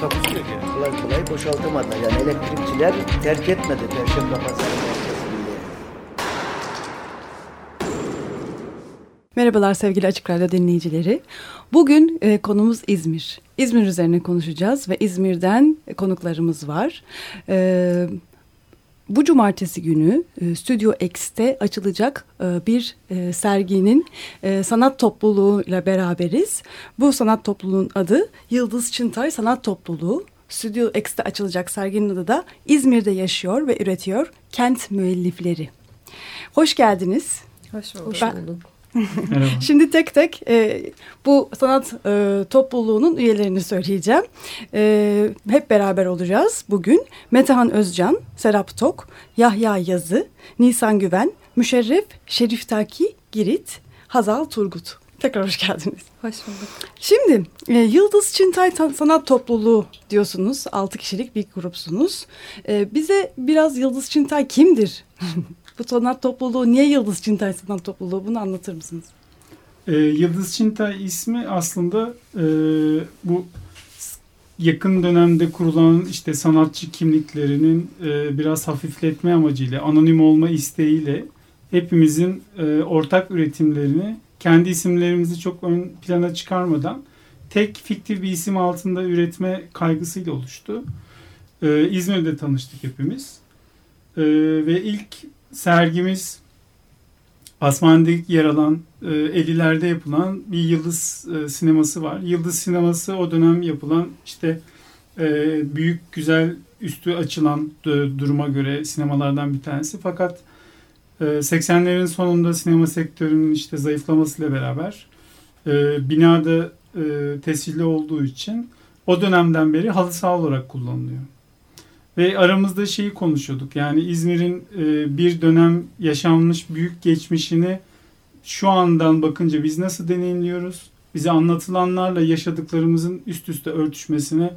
Takusuyor yani. kolay kolay boşaltamadı. Yani elektrikçiler terk etmedi Perşembe Pazarı merkezini. Merhabalar sevgili Açık Radyo dinleyicileri. Bugün e, konumuz İzmir. İzmir üzerine konuşacağız ve İzmir'den konuklarımız var. E, bu cumartesi günü e, Stüdyo X'te açılacak e, bir e, serginin e, sanat topluluğuyla beraberiz. Bu sanat topluluğun adı Yıldız Çıntay Sanat Topluluğu. Stüdyo X'te açılacak serginin adı da İzmir'de yaşıyor ve üretiyor kent müellifleri. Hoş geldiniz. Hoş bulduk. Ben- Şimdi tek tek e, bu sanat e, topluluğunun üyelerini söyleyeceğim. E, hep beraber olacağız bugün. Metehan Özcan, Serap Tok, Yahya Yazı, Nisan Güven, Müşerref Şerif Taki Girit, Hazal Turgut. Tekrar hoş geldiniz. Hoş bulduk. Şimdi e, Yıldız Çintay Ta- Sanat Topluluğu diyorsunuz. Altı kişilik bir grupsunuz. E, bize biraz Yıldız Çintay kimdir? Bu sanat topluluğu niye Yıldız Çintay Sanat Topluluğu bunu anlatır mısınız? Ee, Yıldız Çintay ismi aslında e, bu yakın dönemde kurulan işte sanatçı kimliklerinin e, biraz hafifletme amacıyla, anonim olma isteğiyle hepimizin e, ortak üretimlerini kendi isimlerimizi çok ön plana çıkarmadan tek fiktif bir isim altında üretme kaygısıyla oluştu. E, İzmir'de tanıştık hepimiz. E, ve ilk sergimiz Asmane'de yer alan e, 50'lerde yapılan bir yıldız e, sineması var. Yıldız sineması o dönem yapılan işte e, büyük güzel üstü açılan d- duruma göre sinemalardan bir tanesi. Fakat e, 80'lerin sonunda sinema sektörünün işte zayıflamasıyla beraber e, binada e, tescilli olduğu için o dönemden beri halı saha olarak kullanılıyor. Ve aramızda şeyi konuşuyorduk. Yani İzmir'in e, bir dönem yaşanmış büyük geçmişini şu andan bakınca biz nasıl deneyimliyoruz? Bize anlatılanlarla yaşadıklarımızın üst üste örtüşmesine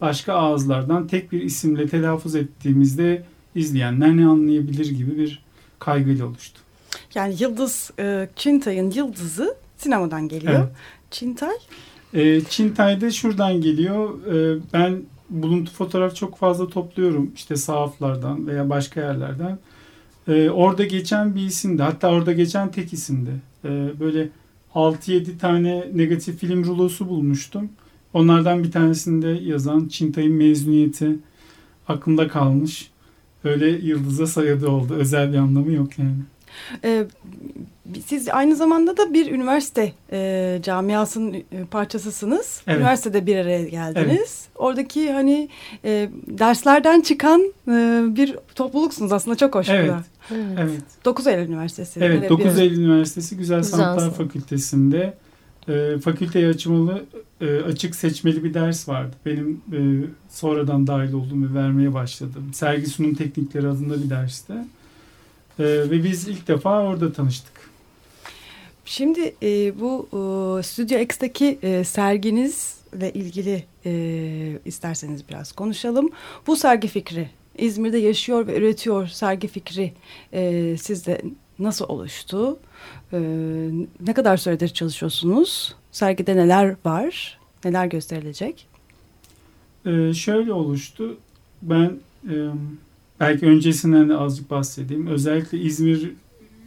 başka ağızlardan tek bir isimle telaffuz ettiğimizde izleyenler ne anlayabilir gibi bir kaygıyla oluştu. Yani Yıldız e, Çintay'ın yıldızı sinemadan geliyor. Evet. Çintay E, Çintay'da şuradan geliyor. E, ben buluntu fotoğraf çok fazla topluyorum. İşte sahaflardan veya başka yerlerden. E, orada geçen bir isimdi. Hatta orada geçen tek isimdi. E, böyle 6-7 tane negatif film rulosu bulmuştum. Onlardan bir tanesinde yazan Çintay'ın mezuniyeti aklımda kalmış. Öyle yıldıza sayadı oldu. Özel bir anlamı yok yani. e, siz aynı zamanda da bir üniversite e, camiasının e, parçasısınız. Evet. Üniversitede bir araya geldiniz. Oradaki hani e, derslerden çıkan e, bir topluluksunuz aslında çok hoş. Evet. da. Evet. Evet. 9 Eylül Üniversitesi. Evet, Öyle 9 bir- Eylül Üniversitesi Güzel, Güzel Sanatlar Sanat. Fakültesi'nde e, fakülteye açmalı e, açık seçmeli bir ders vardı. Benim e, sonradan dahil olduğum ve vermeye başladım. Sergi sunum teknikleri adında bir derste. E, ve biz ilk defa orada tanıştık. Şimdi e, bu e, Stüdyo X'teki e, serginizle ilgili e, isterseniz biraz konuşalım. Bu sergi fikri İzmir'de yaşıyor ve üretiyor sergi fikri e, sizde nasıl oluştu? E, ne kadar süredir çalışıyorsunuz? Sergide neler var? Neler gösterilecek? E, şöyle oluştu. Ben e, belki öncesinden de azıcık bahsedeyim. Özellikle İzmir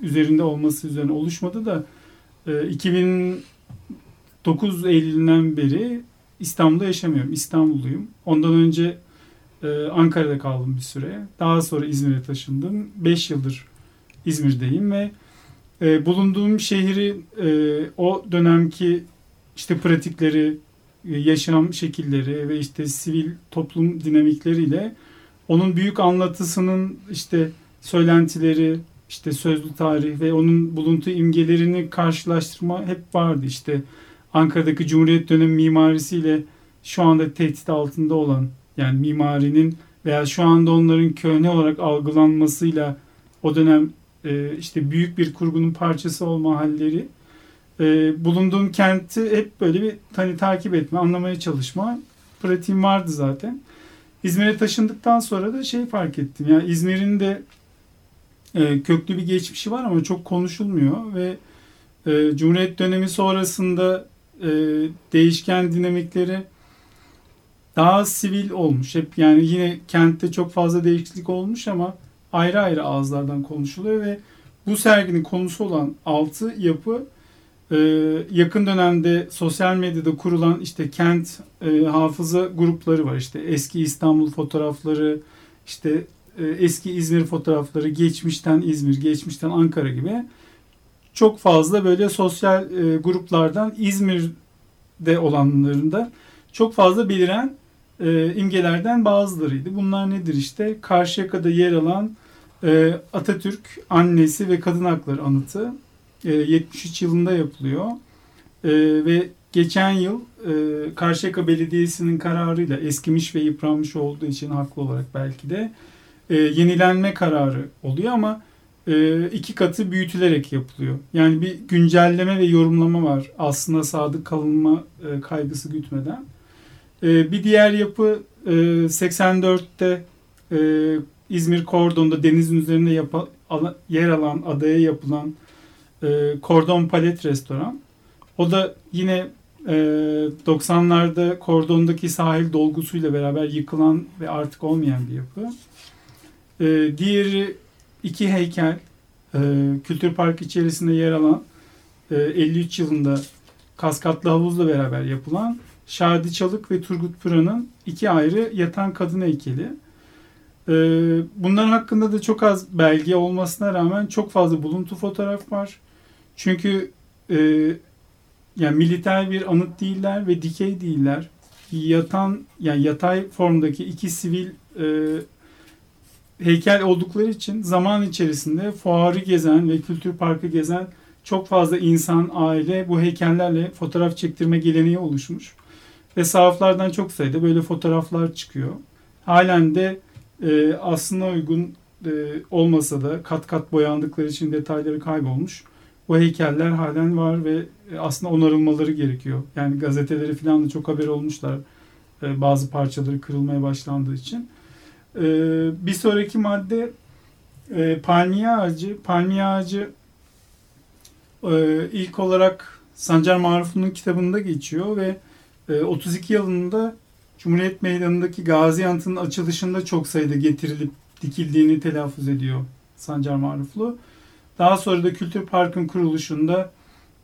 üzerinde olması üzerine oluşmadı da 2009 Eylül'ünden beri İstanbul'da yaşamıyorum. İstanbulluyum. Ondan önce e, Ankara'da kaldım bir süre. Daha sonra İzmir'e taşındım. 5 yıldır İzmir'deyim ve e, bulunduğum şehri e, o dönemki işte pratikleri, yaşam şekilleri ve işte sivil toplum dinamikleriyle onun büyük anlatısının işte söylentileri, işte sözlü tarih ve onun buluntu imgelerini karşılaştırma hep vardı. İşte Ankara'daki Cumhuriyet dönemi mimarisiyle şu anda tehdit altında olan yani mimarinin veya şu anda onların köhne olarak algılanmasıyla o dönem e, işte büyük bir kurgunun parçası olma halleri e, bulunduğum kenti hep böyle bir hani takip etme, anlamaya çalışma pratiğim vardı zaten. İzmir'e taşındıktan sonra da şey fark ettim. Yani İzmir'in de e, köklü bir geçmişi var ama çok konuşulmuyor ve e, Cumhuriyet dönemi sonrasında e, değişken dinamikleri daha sivil olmuş. Hep yani yine kentte çok fazla değişiklik olmuş ama ayrı ayrı ağızlardan konuşuluyor ve bu serginin konusu olan altı yapı e, yakın dönemde sosyal medyada kurulan işte kent e, hafıza grupları var. İşte eski İstanbul fotoğrafları, işte eski İzmir fotoğrafları, geçmişten İzmir, geçmişten Ankara gibi çok fazla böyle sosyal e, gruplardan İzmir'de olanlarında çok fazla beliren e, imgelerden bazılarıydı. Bunlar nedir işte? Karşıyaka'da yer alan e, Atatürk annesi ve kadın hakları anıtı e, 73 yılında yapılıyor. E, ve geçen yıl e, Karşıyaka Belediyesi'nin kararıyla eskimiş ve yıpranmış olduğu için haklı olarak belki de e, yenilenme kararı oluyor ama e, iki katı büyütülerek yapılıyor. Yani bir güncelleme ve yorumlama var aslında sadık kalınma e, kaygısı gütmeden. E, bir diğer yapı e, 84'te e, İzmir Kordon'da denizin üzerinde yapa, ala, yer alan adaya yapılan e, Kordon Palet Restoran. O da yine e, 90'larda Kordon'daki sahil dolgusuyla beraber yıkılan ve artık olmayan bir yapı. E, diğeri iki heykel e, Kültür Park içerisinde yer alan e, 53 yılında Kaskatlı Havuz'la beraber yapılan Şadi Çalık ve Turgut Pıra'nın iki ayrı yatan kadın heykeli. E, bunların hakkında da çok az belge olmasına rağmen çok fazla buluntu fotoğraf var. Çünkü e, yani militer bir anıt değiller ve dikey değiller. Yatan yani yatay formdaki iki sivil e, heykel oldukları için zaman içerisinde fuarı gezen ve kültür parkı gezen çok fazla insan, aile bu heykellerle fotoğraf çektirme geleneği oluşmuş. Ve sahaflardan çok sayıda böyle fotoğraflar çıkıyor. Halen de e, aslında uygun e, olmasa da kat kat boyandıkları için detayları kaybolmuş. Bu heykeller halen var ve e, aslında onarılmaları gerekiyor. Yani gazeteleri falan da çok haber olmuşlar. E, bazı parçaları kırılmaya başlandığı için. E, bir sonraki madde e, palmiye ağacı. Palmiye ağacı e, ilk olarak Sancar Maruf'un kitabında geçiyor ve e, 32 yılında Cumhuriyet Meydanı'ndaki Gazi Anıtı'nın açılışında çok sayıda getirilip dikildiğini telaffuz ediyor Sancar Maruflu. Daha sonra da Kültür Park'ın kuruluşunda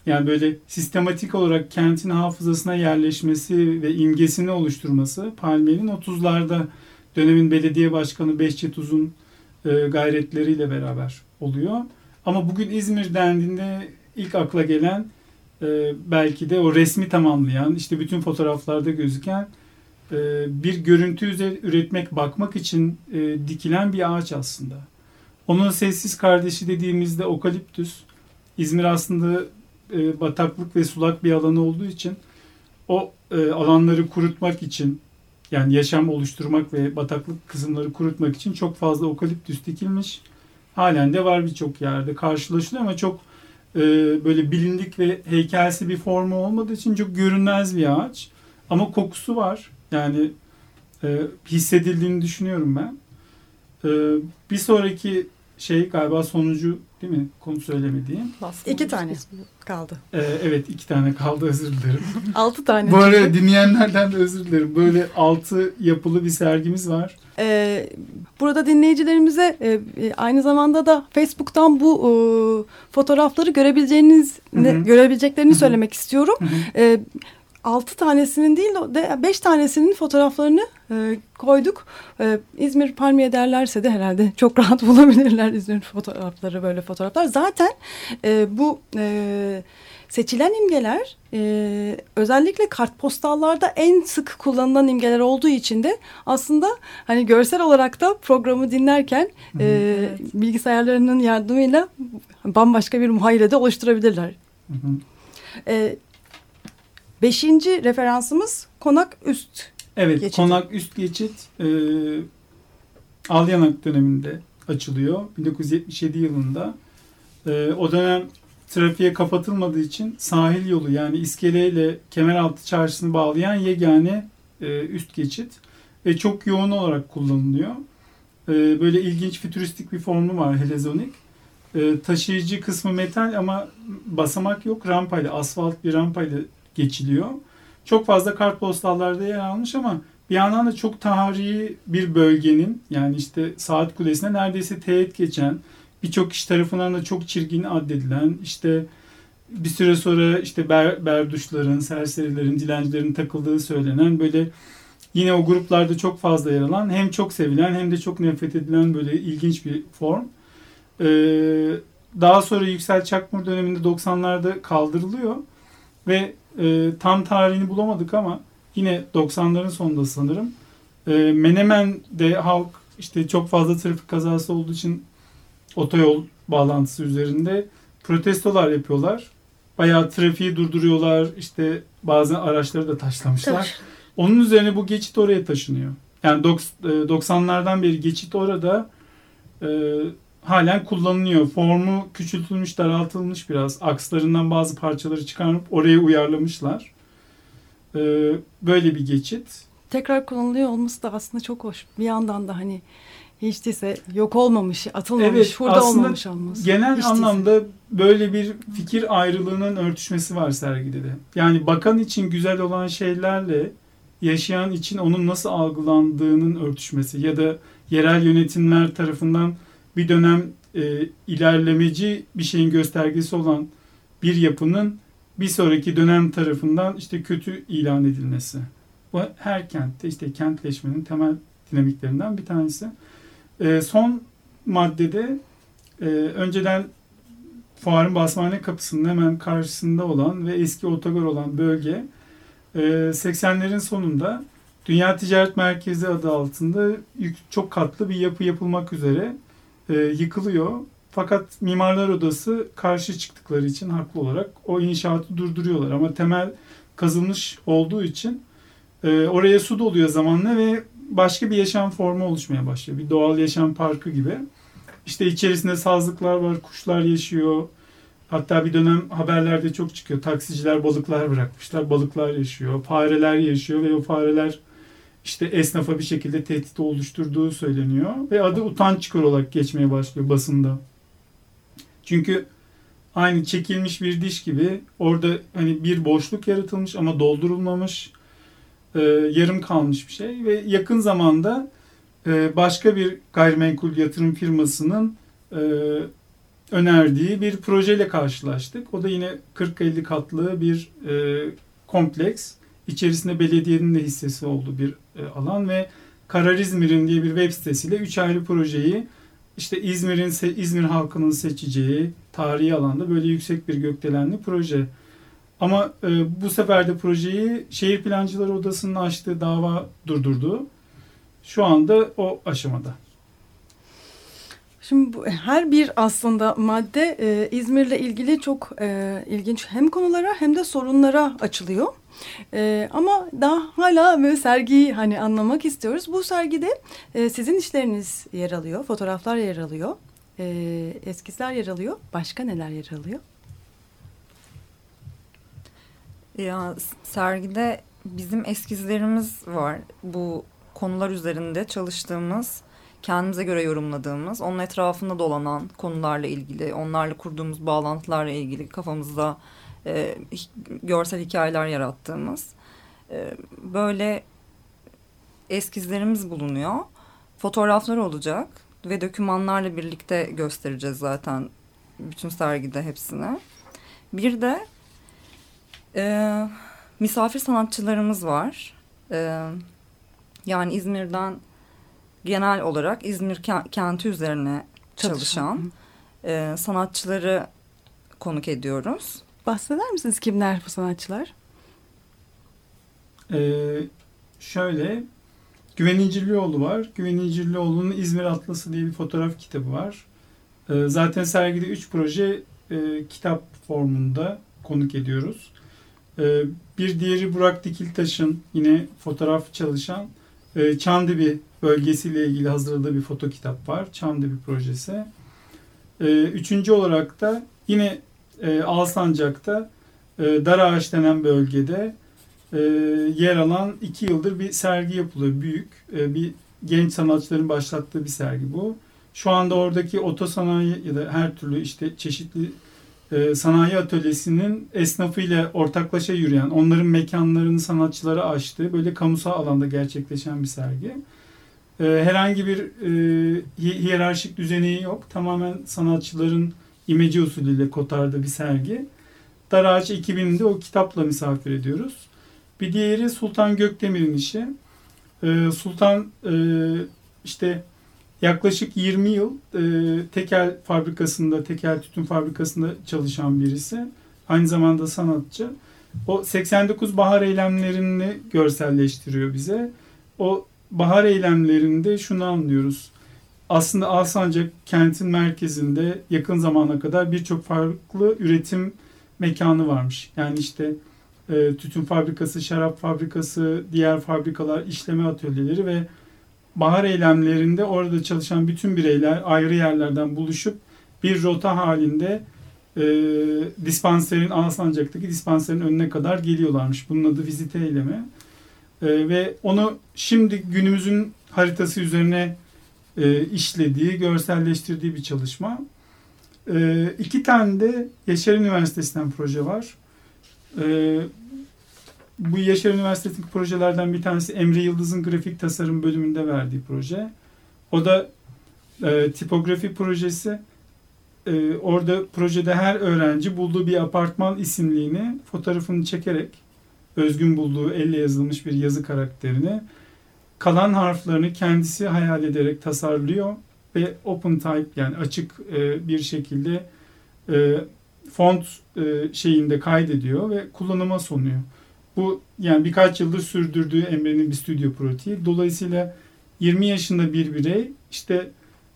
yani böyle sistematik olarak kentin hafızasına yerleşmesi ve imgesini oluşturması Palmiye'nin 30'larda dönemin belediye başkanı Behçet Uzun e, gayretleriyle beraber oluyor. Ama bugün İzmir dendiğinde ilk akla gelen e, belki de o resmi tamamlayan işte bütün fotoğraflarda gözüken e, bir görüntü üretmek bakmak için dikilen bir ağaç aslında. Onun sessiz kardeşi dediğimizde okaliptüs. İzmir aslında bataklık ve sulak bir alanı olduğu için o alanları kurutmak için yani yaşam oluşturmak ve bataklık kısımları kurutmak için çok fazla okaliptüs dikilmiş. Halen de var birçok yerde karşılaşılıyor ama çok e, böyle bilindik ve heykelsi bir formu olmadığı için çok görünmez bir ağaç. Ama kokusu var. Yani e, hissedildiğini düşünüyorum ben. E, bir sonraki şey galiba sonucu değil mi? Konu söylemediğim. İki tane kaldı. E, evet iki tane kaldı özür dilerim. Altı tane. Bu arada dinleyenlerden de özür dilerim. Böyle altı yapılı bir sergimiz var. Ee, burada dinleyicilerimize e, e, aynı zamanda da Facebook'tan bu e, fotoğrafları görebileceğiniz Hı hı. görebileceklerini Hı hı. söylemek istiyorum. Hı hı. E, altı tanesinin değil de beş tanesinin fotoğraflarını e, koyduk. E, İzmir Palmiye derlerse de herhalde çok rahat bulabilirler İzmir fotoğrafları böyle fotoğraflar. Zaten e, bu e, seçilen imgeler e, özellikle kartpostallarda en sık kullanılan imgeler olduğu için de aslında hani görsel olarak da programı dinlerken e, bilgisayarlarının yardımıyla bambaşka bir muhayyilede oluşturabilirler. Hı hı. E, beşinci referansımız konak üst. Evet, Geçit. konak üst geçit. e, Alyanak döneminde açılıyor. 1977 yılında. E, o dönem trafiğe kapatılmadığı için sahil yolu yani iskele ile Kemeraltı Çarşısı'nı bağlayan yegane e, üst geçit ve çok yoğun olarak kullanılıyor. E, böyle ilginç fütüristik bir formu var helezonik. E, taşıyıcı kısmı metal ama basamak yok. Rampayla, asfalt bir rampayla geçiliyor. Çok fazla kartpostallarda yer almış ama bir yandan da çok tarihi bir bölgenin yani işte saat kulesine neredeyse teğet geçen birçok kişi tarafından da çok çirkin addedilen işte bir süre sonra işte ber, berduşların, serserilerin, dilencilerin takıldığı söylenen böyle yine o gruplarda çok fazla yer alan hem çok sevilen hem de çok nefret edilen böyle ilginç bir form. Ee, daha sonra Yüksel Çakmur döneminde 90'larda kaldırılıyor ve e, tam tarihini bulamadık ama yine 90'ların sonunda sanırım. E, Menemen'de halk işte çok fazla trafik kazası olduğu için otoyol bağlantısı üzerinde protestolar yapıyorlar. Bayağı trafiği durduruyorlar. İşte bazı araçları da taşlamışlar. Onun üzerine bu geçit oraya taşınıyor. Yani dok- e, 90'lardan beri geçit orada e, halen kullanılıyor. Formu küçültülmüş, daraltılmış biraz. Akslarından bazı parçaları çıkarıp oraya uyarlamışlar. E, böyle bir geçit. Tekrar kullanılıyor olması da aslında çok hoş. Bir yandan da hani hiç değilse yok olmamış, atılmamış, Evet, aslında olmamış olması. Genel Hiç değilse. anlamda böyle bir fikir ayrılığının örtüşmesi var sergide de. Yani bakan için güzel olan şeylerle yaşayan için onun nasıl algılandığının örtüşmesi ya da yerel yönetimler tarafından bir dönem e, ilerlemeci bir şeyin göstergesi olan bir yapının bir sonraki dönem tarafından işte kötü ilan edilmesi. Bu her kentte işte kentleşmenin temel dinamiklerinden bir tanesi. E, son maddede e, önceden fuarın basmane kapısının hemen karşısında olan ve eski otogar olan bölge e, 80'lerin sonunda Dünya Ticaret Merkezi adı altında çok katlı bir yapı yapılmak üzere e, yıkılıyor. Fakat Mimarlar Odası karşı çıktıkları için haklı olarak o inşaatı durduruyorlar. Ama temel kazılmış olduğu için e, oraya su doluyor zamanla ve başka bir yaşam formu oluşmaya başlıyor. Bir doğal yaşam parkı gibi. İşte içerisinde sazlıklar var, kuşlar yaşıyor. Hatta bir dönem haberlerde çok çıkıyor. Taksiciler balıklar bırakmışlar. Balıklar yaşıyor. Fareler yaşıyor ve o fareler işte esnafa bir şekilde tehdit oluşturduğu söyleniyor. Ve adı utanç çıkar olarak geçmeye başlıyor basında. Çünkü aynı çekilmiş bir diş gibi orada hani bir boşluk yaratılmış ama doldurulmamış e, yarım kalmış bir şey ve yakın zamanda e, başka bir gayrimenkul yatırım firmasının e, önerdiği bir projeyle karşılaştık. O da yine 40-50 katlı bir e, kompleks. İçerisinde belediyenin de hissesi olduğu bir alan ve Karar İzmir'in diye bir web sitesiyle üç ayrı projeyi işte İzmir'in İzmir halkının seçeceği tarihi alanda böyle yüksek bir gökdelenli proje. Ama e, bu sefer de projeyi Şehir Plancıları Odası'nın açtığı dava durdurdu. Şu anda o aşamada. Şimdi bu, her bir aslında madde e, İzmir'le ilgili çok e, ilginç hem konulara hem de sorunlara açılıyor. E, ama daha hala böyle sergiyi hani anlamak istiyoruz. Bu sergide e, sizin işleriniz yer alıyor, fotoğraflar yer alıyor, e, eskizler yer alıyor. Başka neler yer alıyor? Ya sergide bizim eskizlerimiz var. Bu konular üzerinde çalıştığımız, kendimize göre yorumladığımız, onun etrafında dolanan konularla ilgili, onlarla kurduğumuz bağlantılarla ilgili kafamızda e, görsel hikayeler yarattığımız e, böyle eskizlerimiz bulunuyor. Fotoğraflar olacak ve dokümanlarla birlikte göstereceğiz zaten bütün sergide hepsini. Bir de ee, misafir sanatçılarımız var. Ee, yani İzmir'den genel olarak İzmir ke- kenti üzerine çalışan e, sanatçıları konuk ediyoruz. Bahseder misiniz kimler bu sanatçılar? Ee, şöyle Güven İncirlioğlu var. Güven İncirlioğlu'nun İzmir Atlası diye bir fotoğraf kitabı var. Ee, zaten sergide üç proje e, kitap formunda konuk ediyoruz. Ee, bir diğeri Burak Dikiltaş'ın yine fotoğraf çalışan e, Çandibi bölgesiyle ilgili hazırladığı bir foto kitap var. Çam'da bir projesi. E, üçüncü olarak da yine e, Alsancak'ta e, Darağaç denen bölgede e, yer alan iki yıldır bir sergi yapılıyor. Büyük e, bir genç sanatçıların başlattığı bir sergi bu. Şu anda oradaki otosanayi ya da her türlü işte çeşitli e, sanayi atölyesinin esnafıyla ortaklaşa yürüyen, onların mekanlarını sanatçılara açtığı böyle kamusal alanda gerçekleşen bir sergi. E, herhangi bir e, hi- hiyerarşik düzeni yok. Tamamen sanatçıların imece usulüyle kotardığı bir sergi. Dar Ağaç ekibini o kitapla misafir ediyoruz. Bir diğeri Sultan Gökdemir'in işi. E, Sultan e, işte yaklaşık 20 yıl e, tekel fabrikasında, tekel tütün fabrikasında çalışan birisi. Aynı zamanda sanatçı. O 89 bahar eylemlerini görselleştiriyor bize. O bahar eylemlerinde şunu anlıyoruz. Aslında Alsancak kentin merkezinde yakın zamana kadar birçok farklı üretim mekanı varmış. Yani işte e, tütün fabrikası, şarap fabrikası, diğer fabrikalar, işleme atölyeleri ve bahar eylemlerinde orada çalışan bütün bireyler ayrı yerlerden buluşup bir rota halinde e, dispanserin Alsancak'taki dispanserin önüne kadar geliyorlarmış. Bunun adı vizite eylemi. E, ve onu şimdi günümüzün haritası üzerine e, işlediği, görselleştirdiği bir çalışma. E, iki tane de Yaşar Üniversitesi'nden proje var. E, bu Yaşar Üniversitesi'ndeki projelerden bir tanesi Emre Yıldız'ın grafik tasarım bölümünde verdiği proje. O da e, tipografi projesi. E, orada projede her öğrenci bulduğu bir apartman isimliğini fotoğrafını çekerek özgün bulduğu elle yazılmış bir yazı karakterini kalan harflerini kendisi hayal ederek tasarlıyor ve open type yani açık e, bir şekilde e, font e, şeyinde kaydediyor ve kullanıma sunuyor. Bu yani birkaç yıldır sürdürdüğü Emre'nin bir stüdyo pratiği. Dolayısıyla 20 yaşında bir birey işte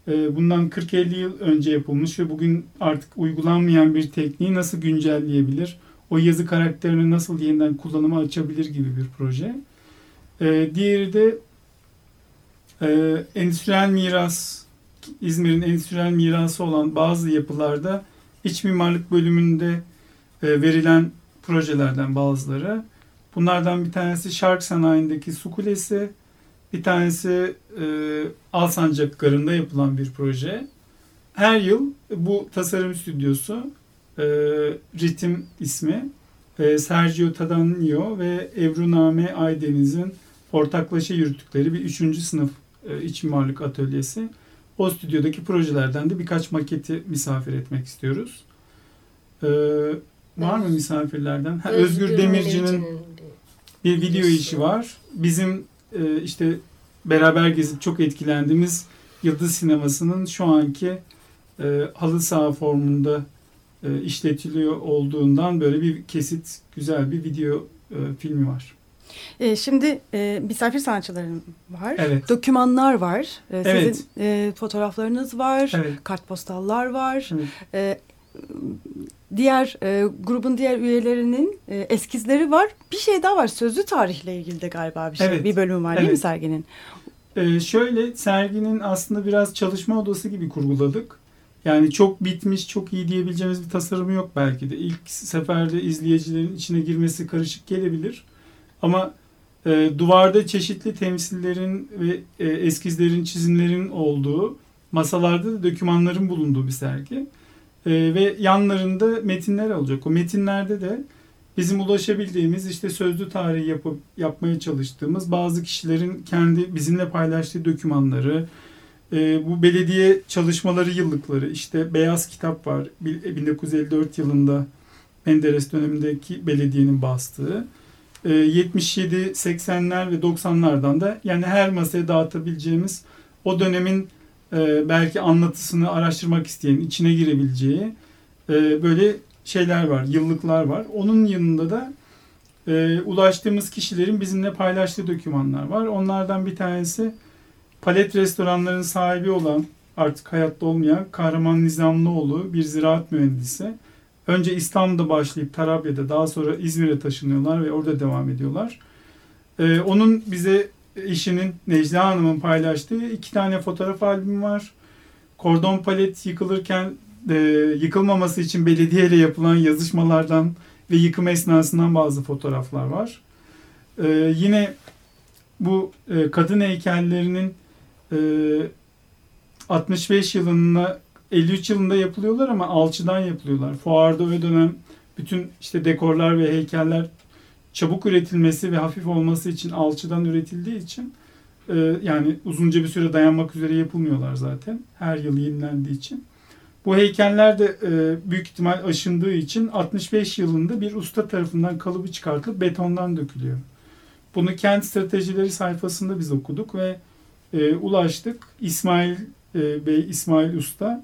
e, bundan 40-50 yıl önce yapılmış ve bugün artık uygulanmayan bir tekniği nasıl güncelleyebilir? O yazı karakterini nasıl yeniden kullanıma açabilir gibi bir proje. E, diğeri de e, endüstriyel miras, İzmir'in endüstriyel mirası olan bazı yapılarda iç mimarlık bölümünde e, verilen projelerden bazıları. Bunlardan bir tanesi Şark Sanayi'ndeki su kulesi, bir tanesi e, Alsancak Garı'nda yapılan bir proje. Her yıl bu tasarım stüdyosu e, Ritim ismi e, Sergio Tadagno ve Ebru Name Aydeniz'in ortaklaşa yürüttükleri bir üçüncü sınıf e, iç mimarlık atölyesi. O stüdyodaki projelerden de birkaç maketi misafir etmek istiyoruz. E, var mı misafirlerden? Ha, Özgür Demirci'nin bir video işi var. Bizim e, işte beraber gezip çok etkilendiğimiz Yıldız Sineması'nın şu anki e, halı saha formunda e, işletiliyor olduğundan böyle bir kesit güzel bir video e, filmi var. E, şimdi e, misafir sanatçıların var. Evet. Dokümanlar var. E, sizin Evet. e, fotoğraflarınız var. Evet. Kartpostallar var. Evet. E, diğer e, grubun diğer üyelerinin e, eskizleri var. Bir şey daha var. Sözlü tarihle ilgili de galiba bir şey. Evet. Bir bölüm var değil mi Evet. serginin? Ee, şöyle serginin aslında biraz çalışma odası gibi kurguladık. Yani çok bitmiş, çok iyi diyebileceğimiz bir tasarımı yok belki de. İlk seferde izleyicilerin içine girmesi karışık gelebilir. Ama e, duvarda çeşitli temsillerin ve e, eskizlerin, çizimlerin olduğu, masalarda da dokümanların bulunduğu bir sergi. E, ve yanlarında metinler olacak. O metinlerde de bizim ulaşabildiğimiz işte sözlü tarih yapıp yapmaya çalıştığımız bazı kişilerin kendi bizimle paylaştığı dokümanları, e, bu belediye çalışmaları yıllıkları, işte beyaz kitap var Bil- 1954 yılında Menderes dönemindeki belediyenin bastığı. E, 77, 80'ler ve 90'lardan da yani her masaya dağıtabileceğimiz o dönemin e, belki anlatısını araştırmak isteyen, içine girebileceği e, böyle şeyler var, yıllıklar var. Onun yanında da e, ulaştığımız kişilerin bizimle paylaştığı dokümanlar var. Onlardan bir tanesi palet restoranların sahibi olan artık hayatta olmayan Kahraman Nizamlıoğlu bir ziraat mühendisi. Önce İstanbul'da başlayıp Tarabya'da daha sonra İzmir'e taşınıyorlar ve orada devam ediyorlar. E, onun bize eşinin Necla Hanım'ın paylaştığı iki tane fotoğraf albümü var. Kordon palet yıkılırken e, yıkılmaması için belediyeyle yapılan yazışmalardan ve yıkım esnasından bazı fotoğraflar var. E, yine bu e, kadın heykellerinin e, 65 yılında 53 yılında yapılıyorlar ama alçıdan yapılıyorlar. Fuarda o dönem bütün işte dekorlar ve heykeller çabuk üretilmesi ve hafif olması için alçıdan üretildiği için e, yani uzunca bir süre dayanmak üzere yapılmıyorlar zaten. Her yıl yenilendiği için. Bu heykeller de e, büyük ihtimal aşındığı için 65 yılında bir usta tarafından kalıbı çıkartılıp betondan dökülüyor. Bunu kent stratejileri sayfasında biz okuduk ve e, ulaştık. İsmail e, Bey, İsmail Usta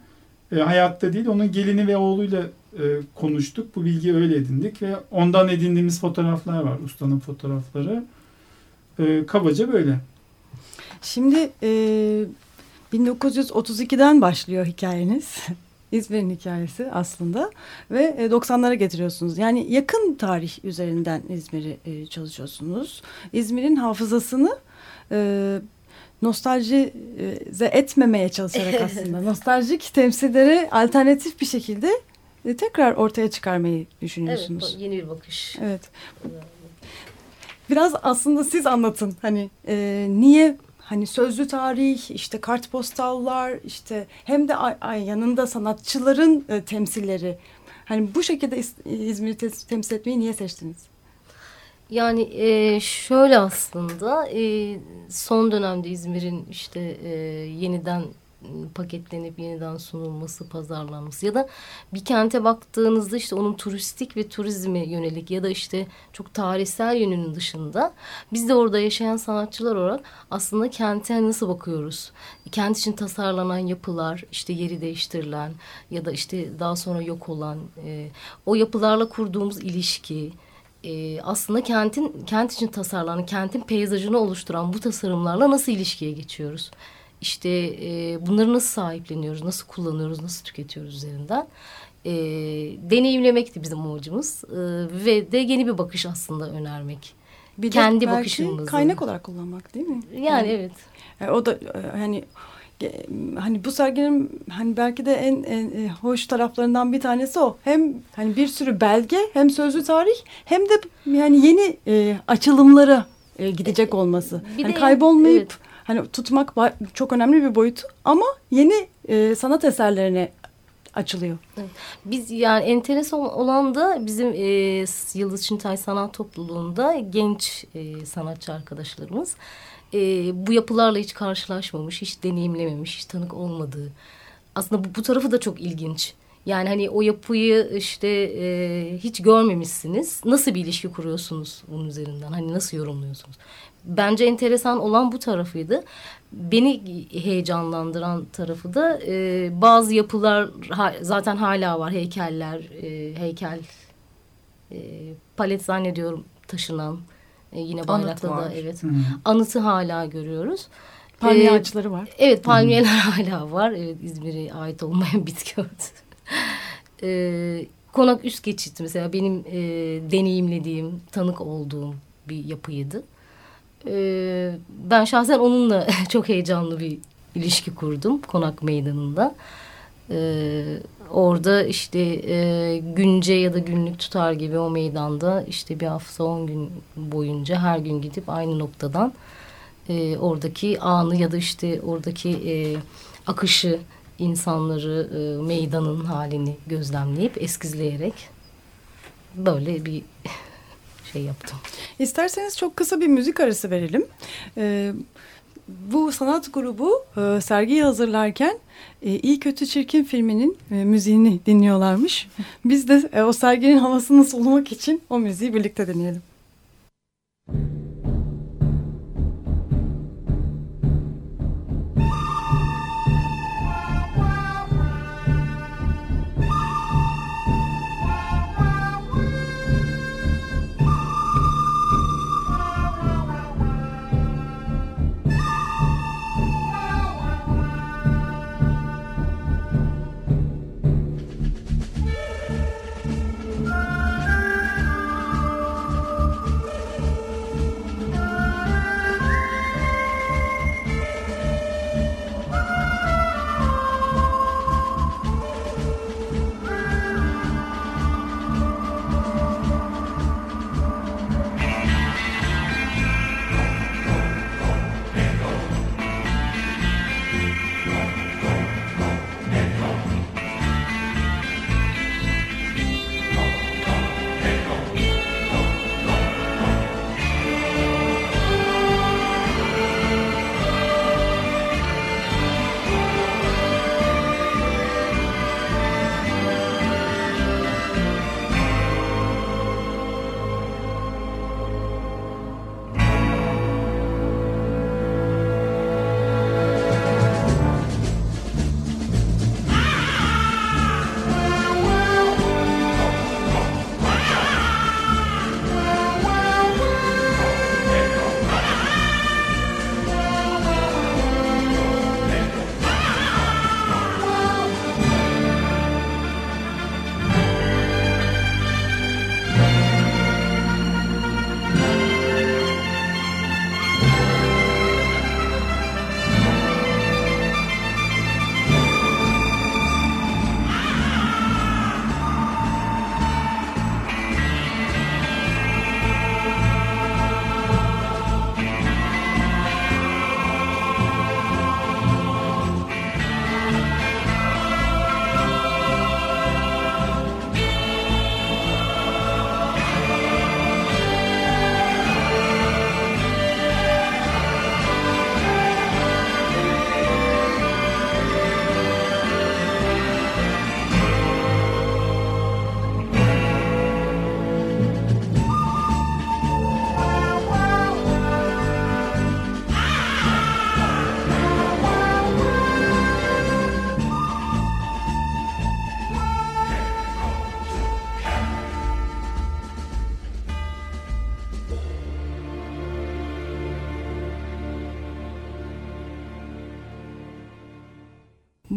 e, hayatta değil, onun gelini ve oğluyla e, konuştuk. Bu bilgiyi öyle edindik ve ondan edindiğimiz fotoğraflar var, ustanın fotoğrafları. E, kabaca böyle. Şimdi e, 1932'den başlıyor hikayeniz. İzmir'in hikayesi aslında ve 90'lara getiriyorsunuz. Yani yakın tarih üzerinden İzmir'i e, çalışıyorsunuz. İzmir'in hafızasını e, nostaljize etmemeye çalışarak aslında nostaljik temsilleri alternatif bir şekilde e, tekrar ortaya çıkarmayı düşünüyorsunuz. Evet, yeni bir bakış. Evet. Biraz aslında siz anlatın hani e, niye hani sözlü tarih, işte kartpostallar, işte hem de ay, ay yanında sanatçıların e, temsilleri. Hani bu şekilde İzmir'i te temsil etmeyi niye seçtiniz? Yani e, şöyle aslında e, son dönemde İzmir'in işte e, yeniden paketlenip yeniden sunulması, pazarlanması ya da bir kente baktığınızda işte onun turistik ve turizme yönelik ya da işte çok tarihsel yönünün dışında biz de orada yaşayan sanatçılar olarak aslında kente nasıl bakıyoruz? Kent için tasarlanan yapılar, işte yeri değiştirilen ya da işte daha sonra yok olan e, o yapılarla kurduğumuz ilişki, e, aslında kentin kent için tasarlanan, kentin peyzajını oluşturan bu tasarımlarla nasıl ilişkiye geçiyoruz? işte e, bunları nasıl sahipleniyoruz, nasıl kullanıyoruz, nasıl tüketiyoruz üzerinden e, deneyimlemekti bizim amacımız e, ve de yeni bir bakış aslında önermek. Bir Kendi bakışımızı. kaynak olarak kullanmak değil mi? Yani, yani evet. Yani o da e, hani hani bu serginin hani belki de en, en e, hoş taraflarından bir tanesi o. Hem hani bir sürü belge hem sözlü tarih hem de yani yeni e, açılımlara e, gidecek olması. Bir hani de, kaybolmayıp evet hani tutmak çok önemli bir boyutu ama yeni e, sanat eserlerine açılıyor. Biz yani enteresan olan da bizim e, Yıldız Çintay Sanat Topluluğu'nda genç e, sanatçı arkadaşlarımız e, bu yapılarla hiç karşılaşmamış, hiç deneyimlememiş, hiç tanık olmadığı. Aslında bu, bu tarafı da çok ilginç. Yani hani o yapıyı işte e, hiç görmemişsiniz. Nasıl bir ilişki kuruyorsunuz bunun üzerinden? Hani nasıl yorumluyorsunuz? bence enteresan olan bu tarafıydı. Beni heyecanlandıran tarafı da e, bazı yapılar ha, zaten hala var. Heykeller, e, heykel e, palet zannediyorum taşınan. E, yine bayrakta da evet. Hı -hı. Anıtı hala görüyoruz. Palmiye ee, ağaçları var. Evet palmiyeler hala var. Evet İzmir'e ait olmayan bitki örtü. ee, konak üst geçit mesela benim e, deneyimlediğim, tanık olduğum bir yapıydı. Ee, ben şahsen onunla çok heyecanlı bir ilişki kurdum konak meydanında. Ee, orada işte e, günce ya da günlük tutar gibi o meydanda işte bir hafta on gün boyunca her gün gidip aynı noktadan e, oradaki anı ya da işte oradaki e, akışı insanları e, meydanın halini gözlemleyip eskizleyerek böyle bir şey yaptım. İsterseniz çok kısa bir müzik arası verelim. Ee, bu sanat grubu e, sergiyi hazırlarken e, İyi Kötü Çirkin filminin e, müziğini dinliyorlarmış. Biz de e, o serginin havasını solumak için o müziği birlikte dinleyelim.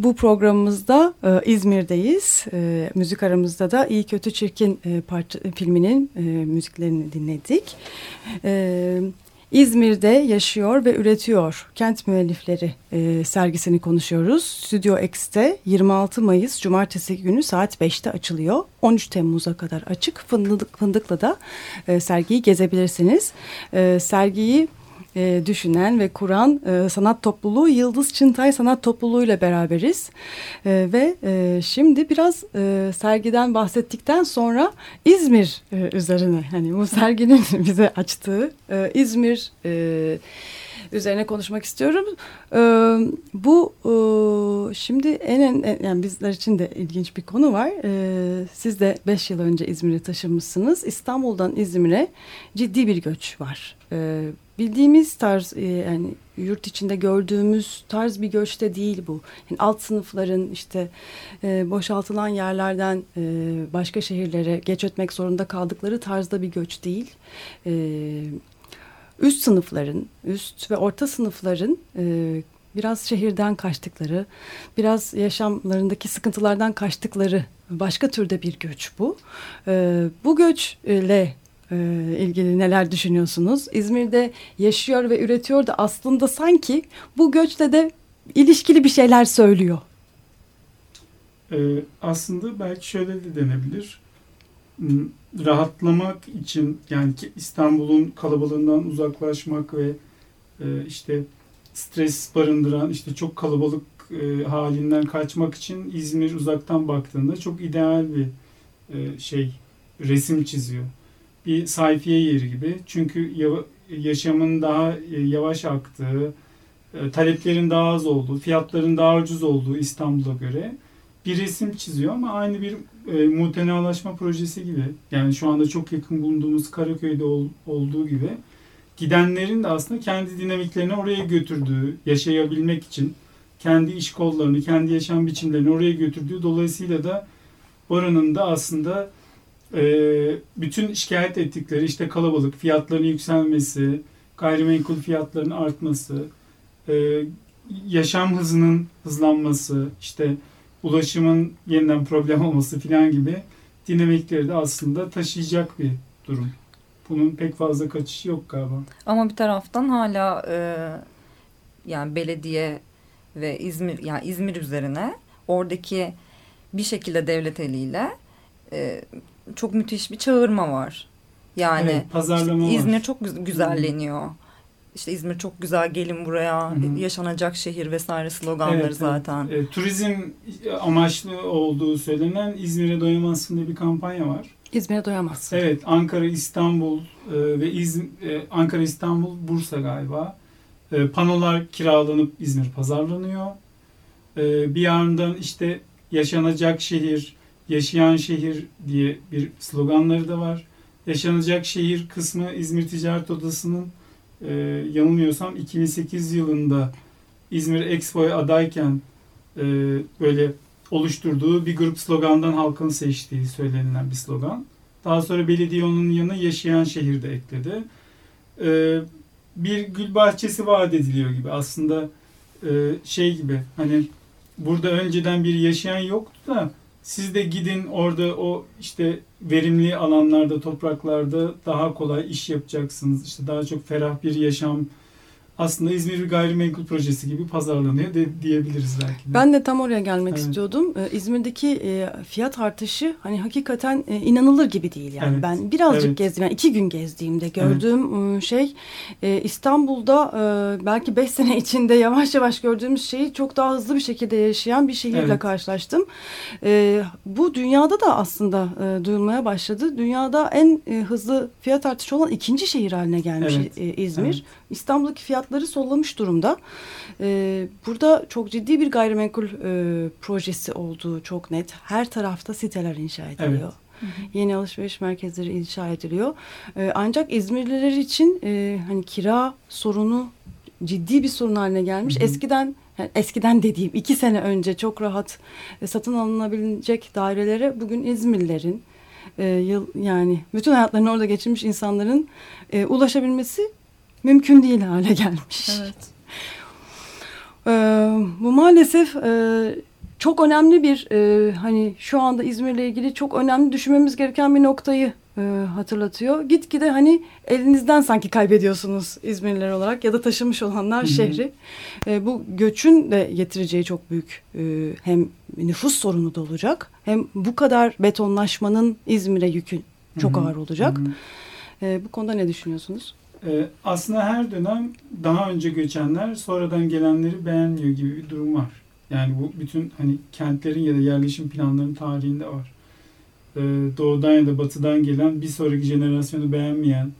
Bu programımızda e, İzmir'deyiz. E, müzik aramızda da İyi Kötü Çirkin e, parça, filminin e, müziklerini dinledik. E, İzmir'de yaşıyor ve üretiyor kent müellifleri e, sergisini konuşuyoruz. Stüdyo X'te 26 Mayıs Cumartesi günü saat 5'te açılıyor. 13 Temmuz'a kadar açık. Fındık, Fındık'la da e, sergiyi gezebilirsiniz. E, sergiyi e, düşünen ve kuran e, sanat topluluğu Yıldız Çıntay Sanat Topluluğu ile beraberiz. E, ve e, şimdi biraz e, sergiden bahsettikten sonra İzmir e, üzerine hani bu serginin bize açtığı e, İzmir e, üzerine konuşmak istiyorum. E, bu e, şimdi en, en yani bizler için de ilginç bir konu var. E, siz de beş yıl önce İzmir'e taşınmışsınız. İstanbul'dan İzmir'e ciddi bir göç var. E, bildiğimiz tarz e, yani yurt içinde gördüğümüz tarz bir göçte değil bu. Yani alt sınıfların işte e, boşaltılan yerlerden e, başka şehirlere geç etmek zorunda kaldıkları tarzda bir göç değil. Üst sınıfların, üst ve orta sınıfların biraz şehirden kaçtıkları, biraz yaşamlarındaki sıkıntılardan kaçtıkları başka türde bir göç bu. Bu göçle e, ilgili neler düşünüyorsunuz? İzmir'de yaşıyor ve üretiyor da aslında sanki bu göçle de ilişkili bir şeyler söylüyor. Ee, aslında belki şöyle de denebilir. Hmm, Rahatlamak için yani İstanbul'un kalabalığından uzaklaşmak ve e, işte stres barındıran işte çok kalabalık e, halinden kaçmak için İzmir uzaktan baktığında çok ideal bir e, şey resim çiziyor. Bir sayfiye yeri gibi. Çünkü yaşamın daha e, yavaş aktığı, e, taleplerin daha az olduğu, fiyatların daha ucuz olduğu İstanbul'a göre bir resim çiziyor ama aynı bir e, mutenalaşma projesi gibi. Yani şu anda çok yakın bulunduğumuz Karaköy'de ol- olduğu gibi gidenlerin de aslında kendi dinamiklerini oraya götürdüğü, yaşayabilmek için kendi iş kollarını, kendi yaşam biçimlerini oraya götürdüğü dolayısıyla da oranın da aslında bütün şikayet ettikleri işte kalabalık, fiyatların yükselmesi, gayrimenkul fiyatlarının artması, e, yaşam hızının hızlanması, işte ulaşımın yeniden problem olması filan gibi dinamikleri de aslında taşıyacak bir durum. Bunun pek fazla kaçışı yok galiba. Ama bir taraftan hala e, yani belediye ve İzmir yani İzmir üzerine oradaki bir şekilde devlet eliyle e, çok müthiş bir çağırma var. Yani Evet, pazarlama işte var. İzmir çok güz- güzelleniyor. İşte İzmir çok güzel gelin buraya Hı hı. yaşanacak şehir vesaire sloganları Evet, evet. zaten. E, turizm amaçlı olduğu söylenen İzmir'e doyamazsın diye bir kampanya var. İzmir'e doyamazsın. Evet, Ankara, İstanbul e, ve İzm e, Ankara, İstanbul, Bursa galiba. E, panolar kiralanıp İzmir pazarlanıyor. E, bir yandan işte yaşanacak şehir, yaşayan şehir diye bir sloganları da var. Yaşanacak şehir kısmı İzmir Ticaret Odası'nın e, yanılmıyorsam 2008 yılında İzmir Expo'ya adayken e, böyle oluşturduğu bir grup slogandan halkın seçtiği söylenilen bir slogan. Daha sonra belediye onun yanına yaşayan şehirde ekledi. Ee, bir gül bahçesi vaat ediliyor gibi. Aslında e, şey gibi hani burada önceden bir yaşayan yoktu da siz de gidin orada o işte verimli alanlarda, topraklarda daha kolay iş yapacaksınız. İşte daha çok ferah bir yaşam aslında İzmir bir gayrimenkul projesi gibi pazarlanıyor de, diyebiliriz belki de. Ben de tam oraya gelmek Evet. istiyordum. Ee, İzmir'deki e, fiyat artışı hani hakikaten e, inanılır gibi değil yani. Evet. Ben birazcık Evet. gezdim yani iki gün gezdiğimde gördüğüm e, şey e, İstanbul'da e, belki beş sene içinde yavaş yavaş gördüğümüz şeyi çok daha hızlı bir şekilde yaşayan bir şehirle Evet. karşılaştım. E, bu dünyada da aslında e, duyulmaya başladı. Dünyada en e, hızlı fiyat artışı olan ikinci şehir haline gelmiş Evet. e, İzmir. Evet. İstanbul'daki fiyatları sollamış durumda. Ee, burada çok ciddi bir gayrimenkul e, projesi olduğu çok net. Her tarafta siteler inşa ediliyor. Yeni alışveriş merkezleri inşa ediliyor. Ee, ancak İzmirliler için e, hani kira sorunu ciddi bir sorun haline gelmiş. Hı hı. Eskiden yani eskiden dediğim iki sene önce çok rahat e, satın alınabilecek dairelere bugün İzmirlilerin e, yıl yani bütün hayatlarını orada geçirmiş insanların e, ulaşabilmesi mümkün değil hale gelmiş. Evet. Ee, bu maalesef e, çok önemli bir e, hani şu anda İzmir'le ilgili çok önemli düşünmemiz gereken bir noktayı e, hatırlatıyor. Gitgide hani elinizden sanki kaybediyorsunuz İzmirliler olarak ya da taşımış olanlar Hı hı. şehri. E, bu göçün de getireceği çok büyük e, hem nüfus sorunu da olacak hem bu kadar betonlaşmanın İzmir'e yükü çok Hı hı. ağır olacak. Hı hı. E, bu konuda ne düşünüyorsunuz? Ee, aslında her dönem daha önce göçenler sonradan gelenleri beğenmiyor gibi bir durum var. Yani bu bütün hani kentlerin ya da yerleşim planlarının tarihinde var. Ee, doğudan ya da batıdan gelen bir sonraki jenerasyonu beğenmeyen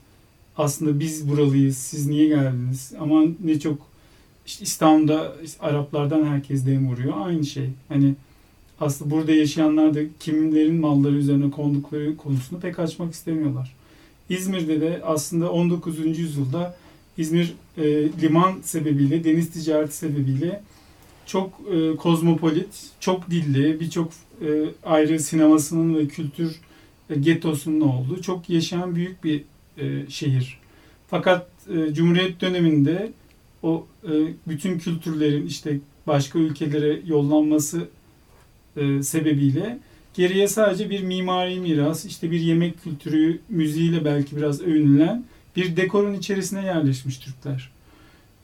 aslında biz buralıyız siz niye geldiniz ama ne çok işte İstanbul'da işte Araplardan herkes dem vuruyor aynı şey. Hani aslında burada yaşayanlar da kimlerin malları üzerine kondukları konusunu pek açmak istemiyorlar. İzmir'de de aslında 19. yüzyılda İzmir e, liman sebebiyle, deniz ticareti sebebiyle çok e, kozmopolit, çok dilli, birçok e, ayrı sinemasının ve kültür e, getosunun olduğu çok yaşayan büyük bir e, şehir. Fakat e, Cumhuriyet döneminde o e, bütün kültürlerin işte başka ülkelere yollanması e, sebebiyle Geriye sadece bir mimari miras, işte bir yemek kültürü, müziğiyle belki biraz övünülen bir dekorun içerisine yerleşmiş Türkler.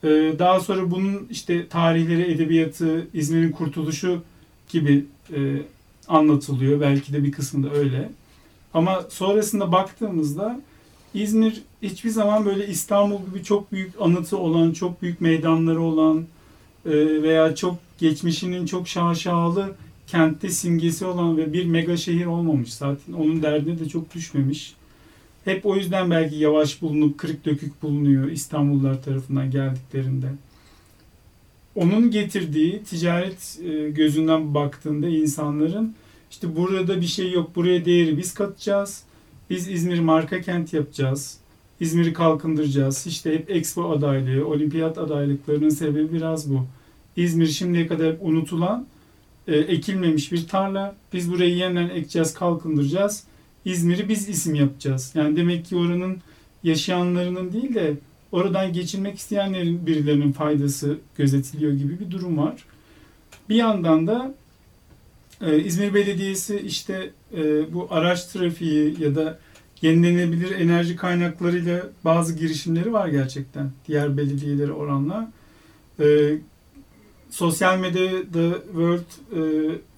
Ee, daha sonra bunun işte tarihleri, edebiyatı, İzmir'in kurtuluşu gibi e, anlatılıyor. Belki de bir kısmında öyle. Ama sonrasında baktığımızda İzmir hiçbir zaman böyle İstanbul gibi çok büyük anıtı olan, çok büyük meydanları olan e, veya çok geçmişinin çok şaşalı kentte simgesi olan ve bir mega şehir olmamış zaten. Onun derdine de çok düşmemiş. Hep o yüzden belki yavaş bulunup kırık dökük bulunuyor İstanbullular tarafından geldiklerinde. Onun getirdiği ticaret e, gözünden baktığında insanların işte burada bir şey yok buraya değeri biz katacağız. Biz İzmir marka kent yapacağız. İzmir'i kalkındıracağız. İşte hep expo adaylığı, olimpiyat adaylıklarının sebebi biraz bu. İzmir şimdiye kadar unutulan e, ekilmemiş bir tarla. Biz burayı yeniden ekeceğiz, kalkındıracağız. İzmir'i biz isim yapacağız. Yani demek ki oranın yaşayanlarının değil de oradan geçirmek isteyenlerin birilerinin faydası gözetiliyor gibi bir durum var. Bir yandan da e, İzmir Belediyesi işte e, bu araç trafiği ya da yenilenebilir enerji kaynaklarıyla bazı girişimleri var gerçekten diğer belediyelere oranla. E, sosyal medyada World e,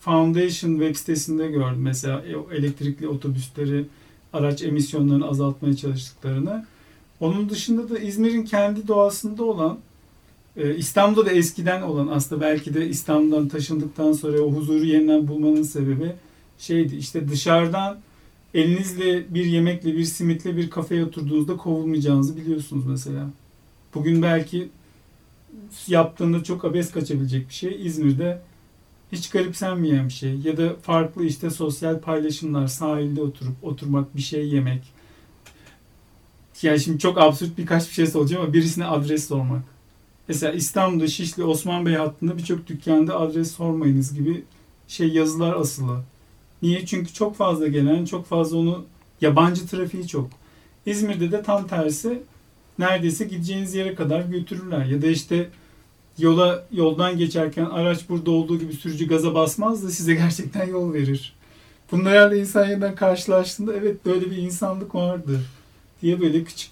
Foundation web sitesinde gördüm mesela e, elektrikli otobüsleri araç emisyonlarını azaltmaya çalıştıklarını. Onun dışında da İzmir'in kendi doğasında olan e, İstanbul'da da eskiden olan aslında belki de İstanbul'dan taşındıktan sonra o huzuru yeniden bulmanın sebebi şeydi işte dışarıdan elinizle bir yemekle bir simitle bir kafeye oturduğunuzda kovulmayacağınızı biliyorsunuz mesela. Bugün belki yaptığında çok abes kaçabilecek bir şey. İzmir'de hiç garipsenmeyen bir şey. Ya da farklı işte sosyal paylaşımlar, sahilde oturup oturmak, bir şey yemek. Yani şimdi çok absürt birkaç bir şey soracağım ama birisine adres sormak. Mesela İstanbul'da Şişli Osman Bey hattında birçok dükkanda adres sormayınız gibi şey yazılar asılı. Niye? Çünkü çok fazla gelen, çok fazla onu yabancı trafiği çok. İzmir'de de tam tersi neredeyse gideceğiniz yere kadar götürürler. Ya da işte yola yoldan geçerken araç burada olduğu gibi sürücü gaza basmaz da size gerçekten yol verir. Bunlarla insan yeniden karşılaştığında evet böyle bir insanlık vardı diye böyle küçük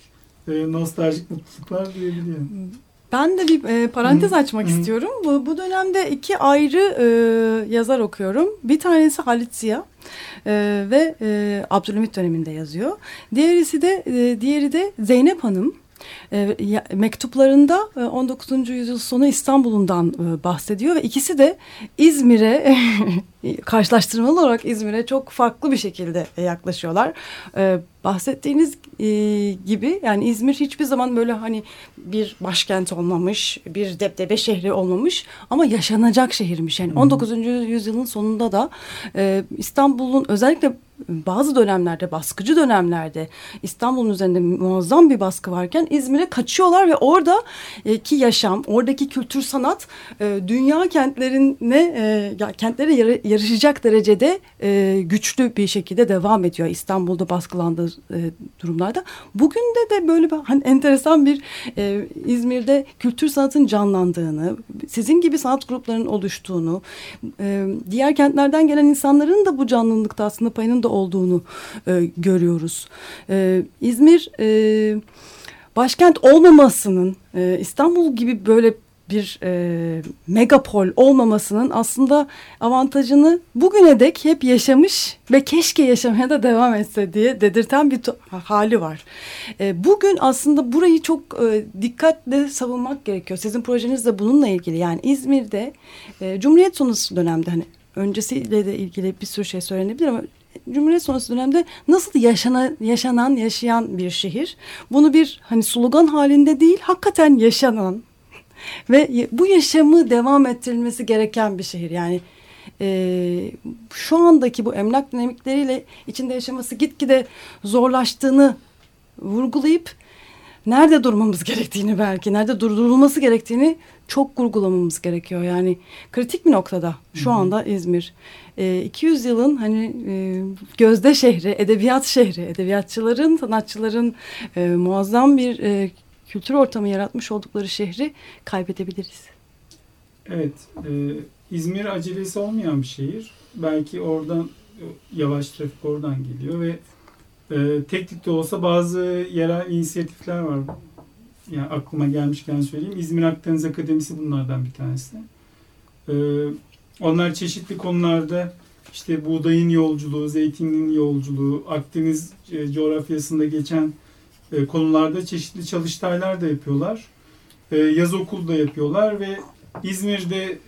e, nostaljik mutluluklar duyabiliyorum. Ben de bir e, parantez Hı, açmak hı. istiyorum. Bu, bu dönemde iki ayrı e, yazar okuyorum. Bir tanesi Halit Ziya e, ve e, Abdülhamit döneminde yazıyor. Diğerisi de e, diğeri de Zeynep Hanım. E, ya- mektuplarında e, 19. yüzyıl sonu İstanbul'undan e, bahsediyor ve ikisi de İzmir'e karşılaştırmalı olarak İzmir'e çok farklı bir şekilde yaklaşıyorlar. E, bahsettiğiniz e, gibi yani İzmir hiçbir zaman böyle hani bir başkent olmamış, bir depdebe şehri olmamış ama yaşanacak şehirmiş. Yani 19. yüzyılın sonunda da e, İstanbul'un özellikle bazı dönemlerde baskıcı dönemlerde İstanbul'un üzerinde muazzam bir baskı varken İzmir'e kaçıyorlar ve orada e, yaşam, oradaki kültür sanat e, dünya kentlerine e, kentlere yarı, yarışacak derecede güçlü bir şekilde devam ediyor İstanbul'da baskılandığı durumlarda. Bugün de de böyle bir hani enteresan bir İzmir'de kültür sanatın canlandığını, sizin gibi sanat gruplarının oluştuğunu, diğer kentlerden gelen insanların da bu canlılıkta aslında payının da olduğunu e, görüyoruz. E, İzmir e, başkent olmamasının e, İstanbul gibi böyle bir e, megapol olmamasının aslında avantajını bugüne dek hep yaşamış ve keşke yaşamaya da devam etse diye dedirten bir hali var. E, bugün aslında burayı çok e, dikkatle savunmak gerekiyor. Sizin projeniz de bununla ilgili. Yani İzmir'de e, Cumhuriyet sonrası dönemde hani öncesiyle de ilgili bir sürü şey söylenebilir ama Cumhuriyet sonrası dönemde nasıl yaşana, yaşanan, yaşayan bir şehir. Bunu bir hani slogan halinde değil, hakikaten yaşanan ve bu yaşamı devam ettirilmesi gereken bir şehir. Yani e, şu andaki bu emlak dinamikleriyle içinde yaşaması gitgide zorlaştığını vurgulayıp nerede durmamız gerektiğini belki, nerede durdurulması gerektiğini çok vurgulamamız gerekiyor. Yani kritik bir noktada şu anda İzmir. E, 200 yılın hani e, gözde şehri, edebiyat şehri, edebiyatçıların, sanatçıların e, muazzam bir e, kültür ortamı yaratmış oldukları şehri kaybedebiliriz. Evet, e, İzmir acelesi olmayan bir şehir. Belki oradan e, yavaş trafik oradan geliyor ve e, teknik de olsa bazı yerel inisiyatifler var. Yani aklıma gelmişken söyleyeyim. İzmir Akdeniz Akademisi bunlardan bir tanesi. E, onlar çeşitli konularda işte buğdayın yolculuğu, zeytinin yolculuğu, Akdeniz e, coğrafyasında geçen e, konularda çeşitli çalıştaylar da yapıyorlar. E, yaz okulu da yapıyorlar ve İzmir'de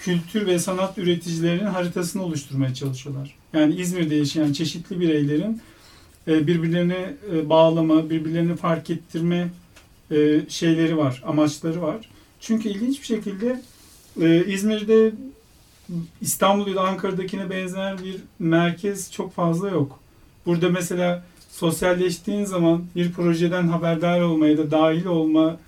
kültür ve sanat üreticilerinin haritasını oluşturmaya çalışıyorlar. Yani İzmir'de yaşayan çeşitli bireylerin birbirlerine e, bağlama, birbirlerini fark ettirme e, şeyleri var, amaçları var. Çünkü ilginç bir şekilde e, İzmir'de İstanbul ya da Ankara'dakine benzer bir merkez çok fazla yok. Burada mesela sosyalleştiğin zaman bir projeden haberdar olma ya da dahil olma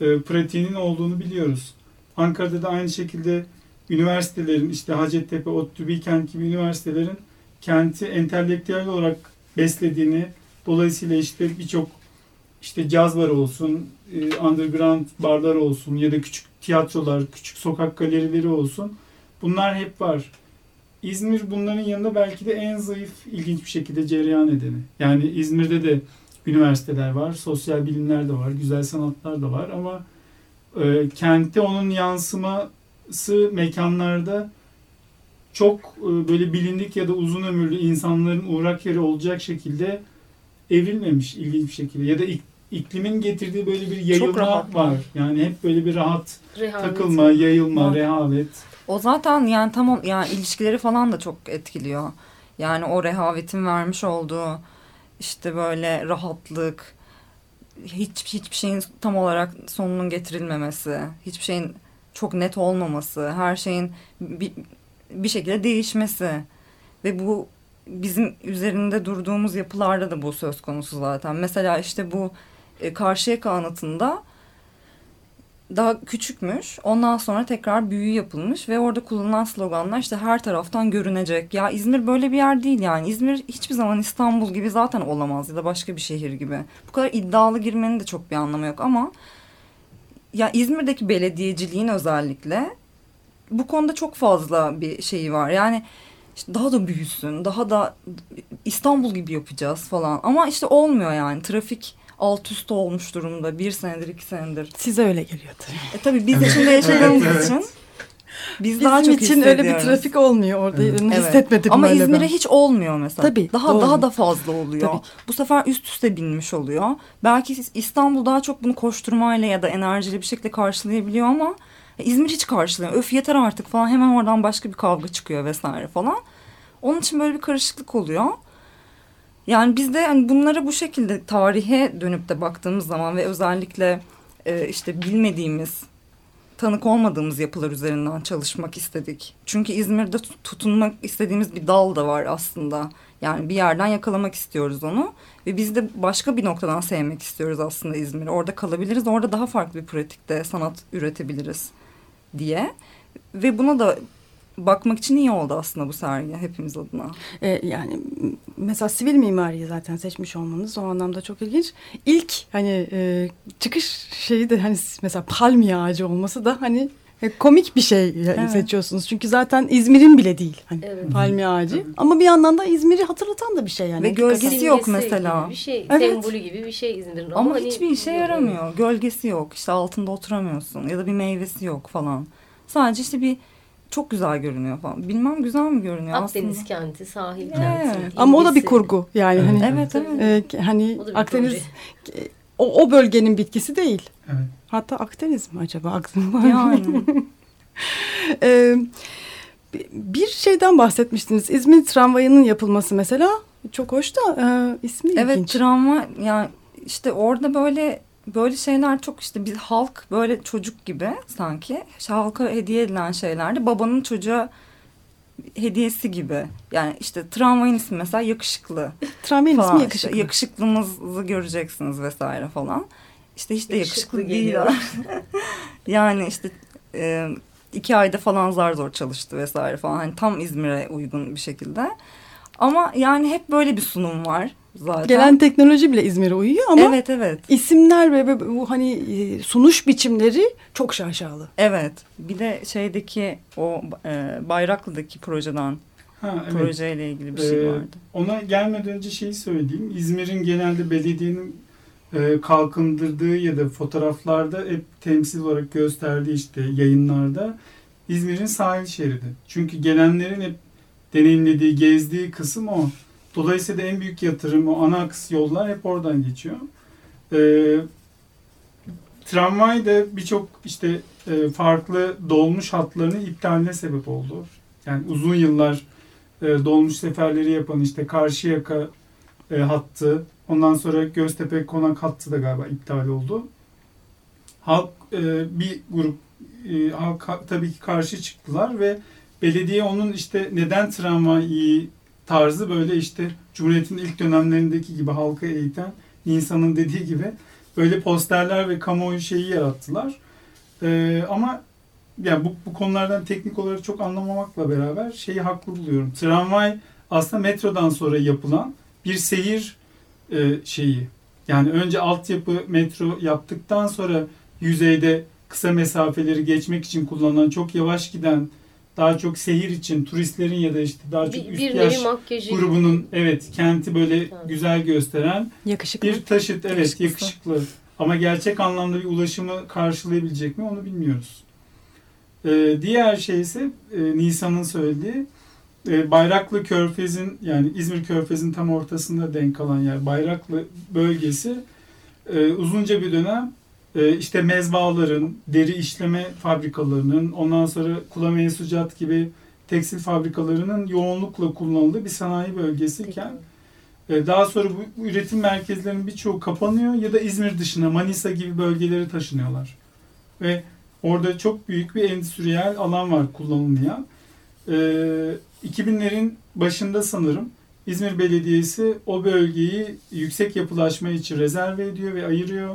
e, pratiğinin olduğunu biliyoruz. Ankara'da da aynı şekilde üniversitelerin işte Hacettepe, ODTÜ, Bilkent gibi üniversitelerin kenti entelektüel olarak beslediğini dolayısıyla işte birçok işte caz barı olsun, e, underground barlar olsun ya da küçük tiyatrolar, küçük sokak galerileri olsun bunlar hep var. İzmir bunların yanında belki de en zayıf ilginç bir şekilde cereyan edeni. Yani İzmir'de de üniversiteler var, sosyal bilimler de var, güzel sanatlar da var ama e, kentte onun yansıması mekanlarda çok e, böyle bilindik ya da uzun ömürlü insanların uğrak yeri olacak şekilde evrilmemiş ilginç bir şekilde. Ya da iklimin getirdiği böyle bir yayılma var. Yani hep böyle bir rahat rehavet. takılma, yayılma, var. rehavet. O zaten yani tam yani ilişkileri falan da çok etkiliyor. Yani o rehavetin vermiş olduğu işte böyle rahatlık, hiç hiçbir şeyin tam olarak sonunun getirilmemesi, hiçbir şeyin çok net olmaması, her şeyin bir, bir şekilde değişmesi ve bu bizim üzerinde durduğumuz yapılarda da bu söz konusu zaten. Mesela işte bu e, Karşıyaka anıtında daha küçükmüş. Ondan sonra tekrar büyü yapılmış ve orada kullanılan sloganlar işte her taraftan görünecek. Ya İzmir böyle bir yer değil yani. İzmir hiçbir zaman İstanbul gibi zaten olamaz ya da başka bir şehir gibi. Bu kadar iddialı girmenin de çok bir anlamı yok ama ya İzmir'deki belediyeciliğin özellikle bu konuda çok fazla bir şeyi var. Yani işte daha da büyüsün, daha da İstanbul gibi yapacağız falan. Ama işte olmuyor yani. Trafik alt üst olmuş durumda. Bir senedir, iki senedir. Size öyle geliyor tabii. E tabii biz içinde yaşadığımız evet, için. Biz Bizim daha çok için öyle bir trafik olmuyor orada. Evet. Hissetmedim Ama İzmir'e ben. hiç olmuyor mesela. Tabii. Daha doğru. daha da fazla oluyor. Tabii. Bu sefer üst üste binmiş oluyor. Belki İstanbul daha çok bunu koşturmayla ya da enerjili bir şekilde karşılayabiliyor ama İzmir hiç karşılıyor. Öf yeter artık falan hemen oradan başka bir kavga çıkıyor vesaire falan. Onun için böyle bir karışıklık oluyor. Yani biz de yani bunlara bu şekilde tarihe dönüp de baktığımız zaman ve özellikle e, işte bilmediğimiz, tanık olmadığımız yapılar üzerinden çalışmak istedik. Çünkü İzmir'de tutunmak istediğimiz bir dal da var aslında. Yani bir yerden yakalamak istiyoruz onu. Ve biz de başka bir noktadan sevmek istiyoruz aslında İzmir'i. Orada kalabiliriz. Orada daha farklı bir pratikte sanat üretebiliriz diye. Ve buna da bakmak için iyi oldu aslında bu sergi hepimiz adına. E, yani mesela sivil mimariyi zaten seçmiş olmanız o anlamda çok ilginç. İlk hani e, çıkış şeyi de hani mesela palmiye ağacı olması da hani e, komik bir şey Evet. seçiyorsunuz. Çünkü zaten İzmir'in bile değil hani Evet. palmiye ağacı. Ama bir yandan da İzmir'i hatırlatan da bir şey yani. Ve Hakikaten. gölgesi yok mesela. Gibi bir şey, Evet. sembolü gibi bir şey İzmir'in. Ama, hani- hiçbir işe yaramıyor. Gölgesi yok. İşte altında oturamıyorsun. Ya da bir meyvesi yok falan. Sadece işte bir çok güzel görünüyor falan. Bilmem güzel mi görünüyor Akdeniz aslında. kenti, sahil Evet. kenti. Ama o da bir kurgu yani Evet. hani Evet evet. e, hani O da bir Akdeniz proje. e, o, o bölgenin bitkisi değil. Evet. Hatta Akdeniz mi acaba? Akdeniz Yani. Ee, bi- bir şeyden bahsetmiştiniz. İzmir tramvayının yapılması mesela çok hoş da e, ismi evet ilginç. travma yani işte orada böyle böyle şeyler çok işte bir halk böyle çocuk gibi sanki İşte halka hediye edilen şeylerdi. Babanın çocuğa hediyesi gibi. Yani işte tramvayın ismi mesela yakışıklı. Tramvayın ismi İşte yakışıklı. yakışıklığımızı göreceksiniz vesaire falan. İşte hiç de yakışıklı, Yakışıklı değil. geliyor. yani işte e, iki ayda falan zar zor çalıştı vesaire falan. Hani tam İzmir'e uygun bir şekilde. Ama yani hep böyle bir sunum var zaten. Gelen teknoloji bile İzmir'e uyuyor ama Evet evet. isimler ve bu hani e, sunuş biçimleri çok şaşalı. Evet. Bir de şeydeki o e, Bayraklı'daki projeden Ha, evet. projeyle ilgili bir şey Ee, vardı. Ona gelmeden önce şeyi söyleyeyim. İzmir'in genelde belediyenin e, kalkındırdığı ya da fotoğraflarda hep temsil olarak gösterdiği işte yayınlarda İzmir'in sahil şeridi. Çünkü gelenlerin hep deneyimlediği, gezdiği kısım o. Dolayısıyla en büyük yatırım, o ana aks yollar hep oradan geçiyor. Ee, tramvay da birçok işte e, farklı dolmuş hatlarının iptaline sebep oldu. Yani uzun yıllar e, dolmuş seferleri yapan işte Karşıyaka e, hattı, ondan sonra Göztepe Konak hattı da galiba iptal oldu. Halk e, bir grup e, halk ha- tabii ki karşı çıktılar ve belediye onun işte neden tramvay iyi tarzı böyle işte Cumhuriyet'in ilk dönemlerindeki gibi halka eğiten insanın dediği gibi böyle posterler ve kamuoyu şeyi yarattılar. E, ama yani bu, bu konulardan teknik olarak çok anlamamakla beraber şeyi haklı buluyorum. Tramvay aslında metrodan sonra yapılan bir seyir e, şeyi. Yani önce altyapı metro yaptıktan sonra yüzeyde kısa mesafeleri geçmek için kullanılan çok yavaş giden daha çok seyir için turistlerin ya da işte daha çok Bir, üst bir yaş grubunun evet kenti böyle Evet. güzel gösteren Yakışıklı. bir taşıt evet Yakışıklısı. yakışıklı ama gerçek anlamda bir ulaşımı karşılayabilecek mi onu bilmiyoruz. Ee, diğer şey ise e, Nisan'ın söylediği e, Bayraklı Körfez'in yani İzmir Körfez'in tam ortasında denk alan yer Bayraklı bölgesi e, uzunca bir dönem işte mezbahaların, deri işleme fabrikalarının, ondan sonra kulame sucat gibi tekstil fabrikalarının yoğunlukla kullanıldığı bir sanayi bölgesiyken e, Daha sonra bu, üretim merkezlerinin birçoğu kapanıyor ya da İzmir dışına Manisa gibi bölgelere taşınıyorlar. Ve orada çok büyük bir endüstriyel alan var kullanılmayan. E, 2000'lerin başında sanırım İzmir Belediyesi o bölgeyi yüksek yapılaşma için rezerve ediyor ve ayırıyor.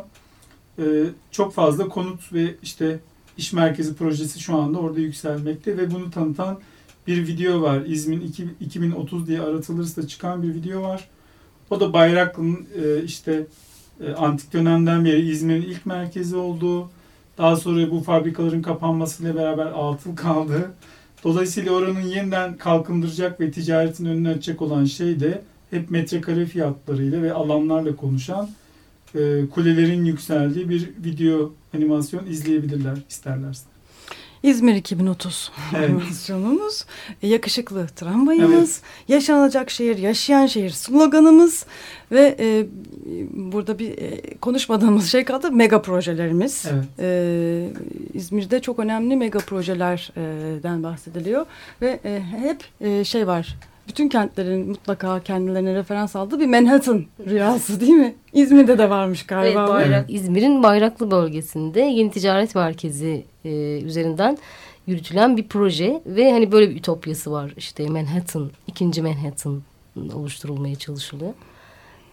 E, çok fazla konut ve işte iş merkezi projesi şu anda orada yükselmekte ve bunu tanıtan bir video var. İzmir 2030 diye aratılırsa çıkan bir video var. O da Bayraklı'nın e, işte e, antik dönemden beri İzmir'in ilk merkezi olduğu, daha sonra bu fabrikaların kapanmasıyla beraber atıl kaldığı, dolayısıyla oranın yeniden kalkındıracak ve ticaretin önünü açacak olan şey de hep metrekare fiyatlarıyla ve alanlarla konuşan e, kulelerin yükseldiği bir video animasyon izleyebilirler isterlerse. İzmir 2030 Evet. animasyonumuz, e, yakışıklı tramvayımız, yaşanacak şehir, yaşayan şehir sloganımız ve e, burada bir e, konuşmadığımız şey kaldı mega projelerimiz. Evet. E, İzmir'de çok önemli mega projelerden bahsediliyor ve e, hep e, şey var. Bütün kentlerin mutlaka kendilerine referans aldığı bir Manhattan rüyası değil mi? İzmir'de de varmış Evet, galiba. bu. bayrak, İzmir'in Bayraklı bölgesinde yeni ticaret merkezi e, üzerinden yürütülen bir proje ve hani böyle bir ütopyası var işte Manhattan, ikinci Manhattan oluşturulmaya çalışılıyor.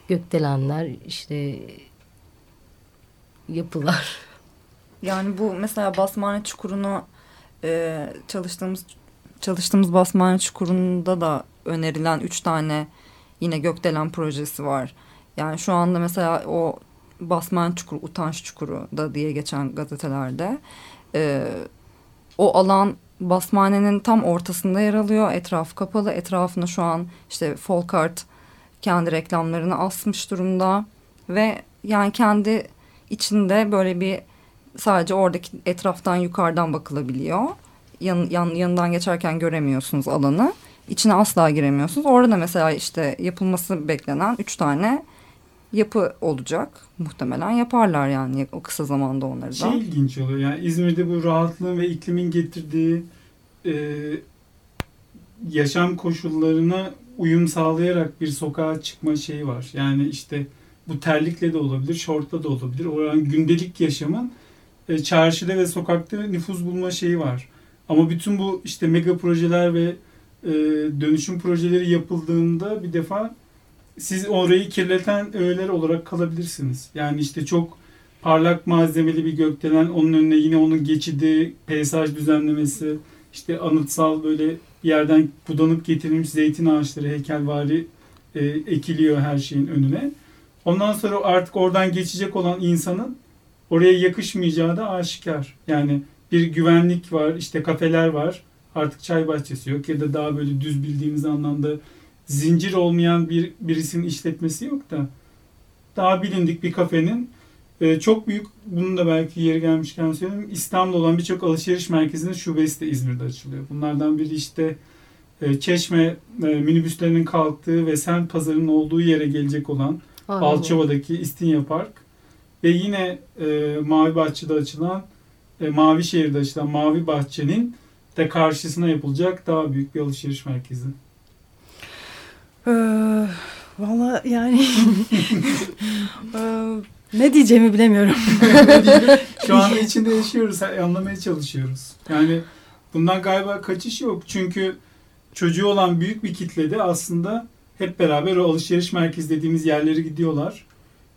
Gökdelenler işte yapılar. Yani bu mesela Basmane Çukuru'nu e, çalıştığımız çalıştığımız Basmane Çukuru'nda da önerilen üç tane yine gökdelen projesi var. Yani şu anda mesela o Basmane Çukuru, Utanç Çukuru da diye geçen gazetelerde e, o alan Basmane'nin tam ortasında yer alıyor. Etrafı kapalı. Etrafına şu an işte Folkart kendi reklamlarını asmış durumda. Ve yani kendi içinde böyle bir sadece oradaki etraftan yukarıdan bakılabiliyor. Yan, yan, yanından geçerken göremiyorsunuz alanı. İçine asla giremiyorsunuz. Orada da mesela işte yapılması beklenen üç tane yapı olacak. Muhtemelen yaparlar yani o kısa zamanda onları da. Şey ilginç oluyor yani İzmir'de bu rahatlığın ve iklimin getirdiği e, yaşam koşullarına uyum sağlayarak bir sokağa çıkma şeyi var. Yani işte bu terlikle de olabilir, şortla da olabilir. Oranın gündelik yaşamın e, çarşıda ve sokakta nüfuz bulma şeyi var. Ama bütün bu işte mega projeler ve e, dönüşüm projeleri yapıldığında bir defa siz orayı kirleten öğeler olarak kalabilirsiniz. Yani işte çok parlak malzemeli bir gökdelen, onun önüne yine onun geçidi, peyzaj düzenlemesi, işte anıtsal böyle yerden budanıp getirilmiş zeytin ağaçları, heykelvari e, ekiliyor her şeyin önüne. Ondan sonra artık oradan geçecek olan insanın oraya yakışmayacağı da aşikar. Yani bir güvenlik var, işte kafeler var. Artık çay bahçesi yok ya da daha böyle düz bildiğimiz anlamda zincir olmayan bir birisinin işletmesi yok da daha bilindik bir kafenin e, çok büyük bunun da belki yeri gelmişken söyleyeyim İstanbul'da olan birçok alışveriş merkezinin şubesi de İzmir'de açılıyor. Bunlardan biri işte e, Çeşme e, minibüslerinin kalktığı ve semt pazarının olduğu yere gelecek olan Aynen. Balçova'daki İstinye Park ve yine e, Mavi Bahçe'de açılan e, Mavi Şehir'de açılan Mavi Bahçe'nin de karşısına yapılacak daha büyük bir alışveriş merkezi. Ee, Valla yani Ee, ne diyeceğimi bilemiyorum. Şu anda içinde yaşıyoruz, anlamaya çalışıyoruz. Yani bundan galiba kaçış yok. Çünkü çocuğu olan büyük bir kitlede aslında hep beraber o alışveriş merkezi dediğimiz yerlere gidiyorlar.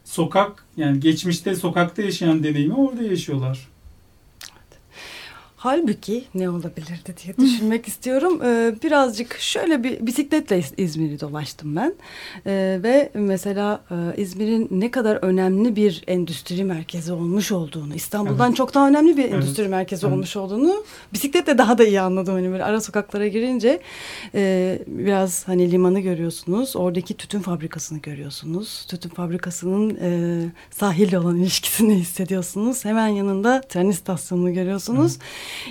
Sokak yani geçmişte sokakta yaşayan deneyimi orada yaşıyorlar. Halbuki ne olabilirdi diye düşünmek istiyorum. Ee, birazcık şöyle bir bisikletle İz- İzmir'i dolaştım ben. Ee, ve mesela e, İzmir'in ne kadar önemli bir endüstri merkezi olmuş olduğunu, İstanbul'dan Evet. çok daha önemli bir Evet. endüstri merkezi Evet. olmuş olduğunu bisikletle daha da iyi anladım. Hani böyle ara sokaklara girince e, biraz hani limanı görüyorsunuz. Oradaki tütün fabrikasını görüyorsunuz. Tütün fabrikasının e, sahille olan ilişkisini hissediyorsunuz. Hemen yanında tren istasyonunu görüyorsunuz.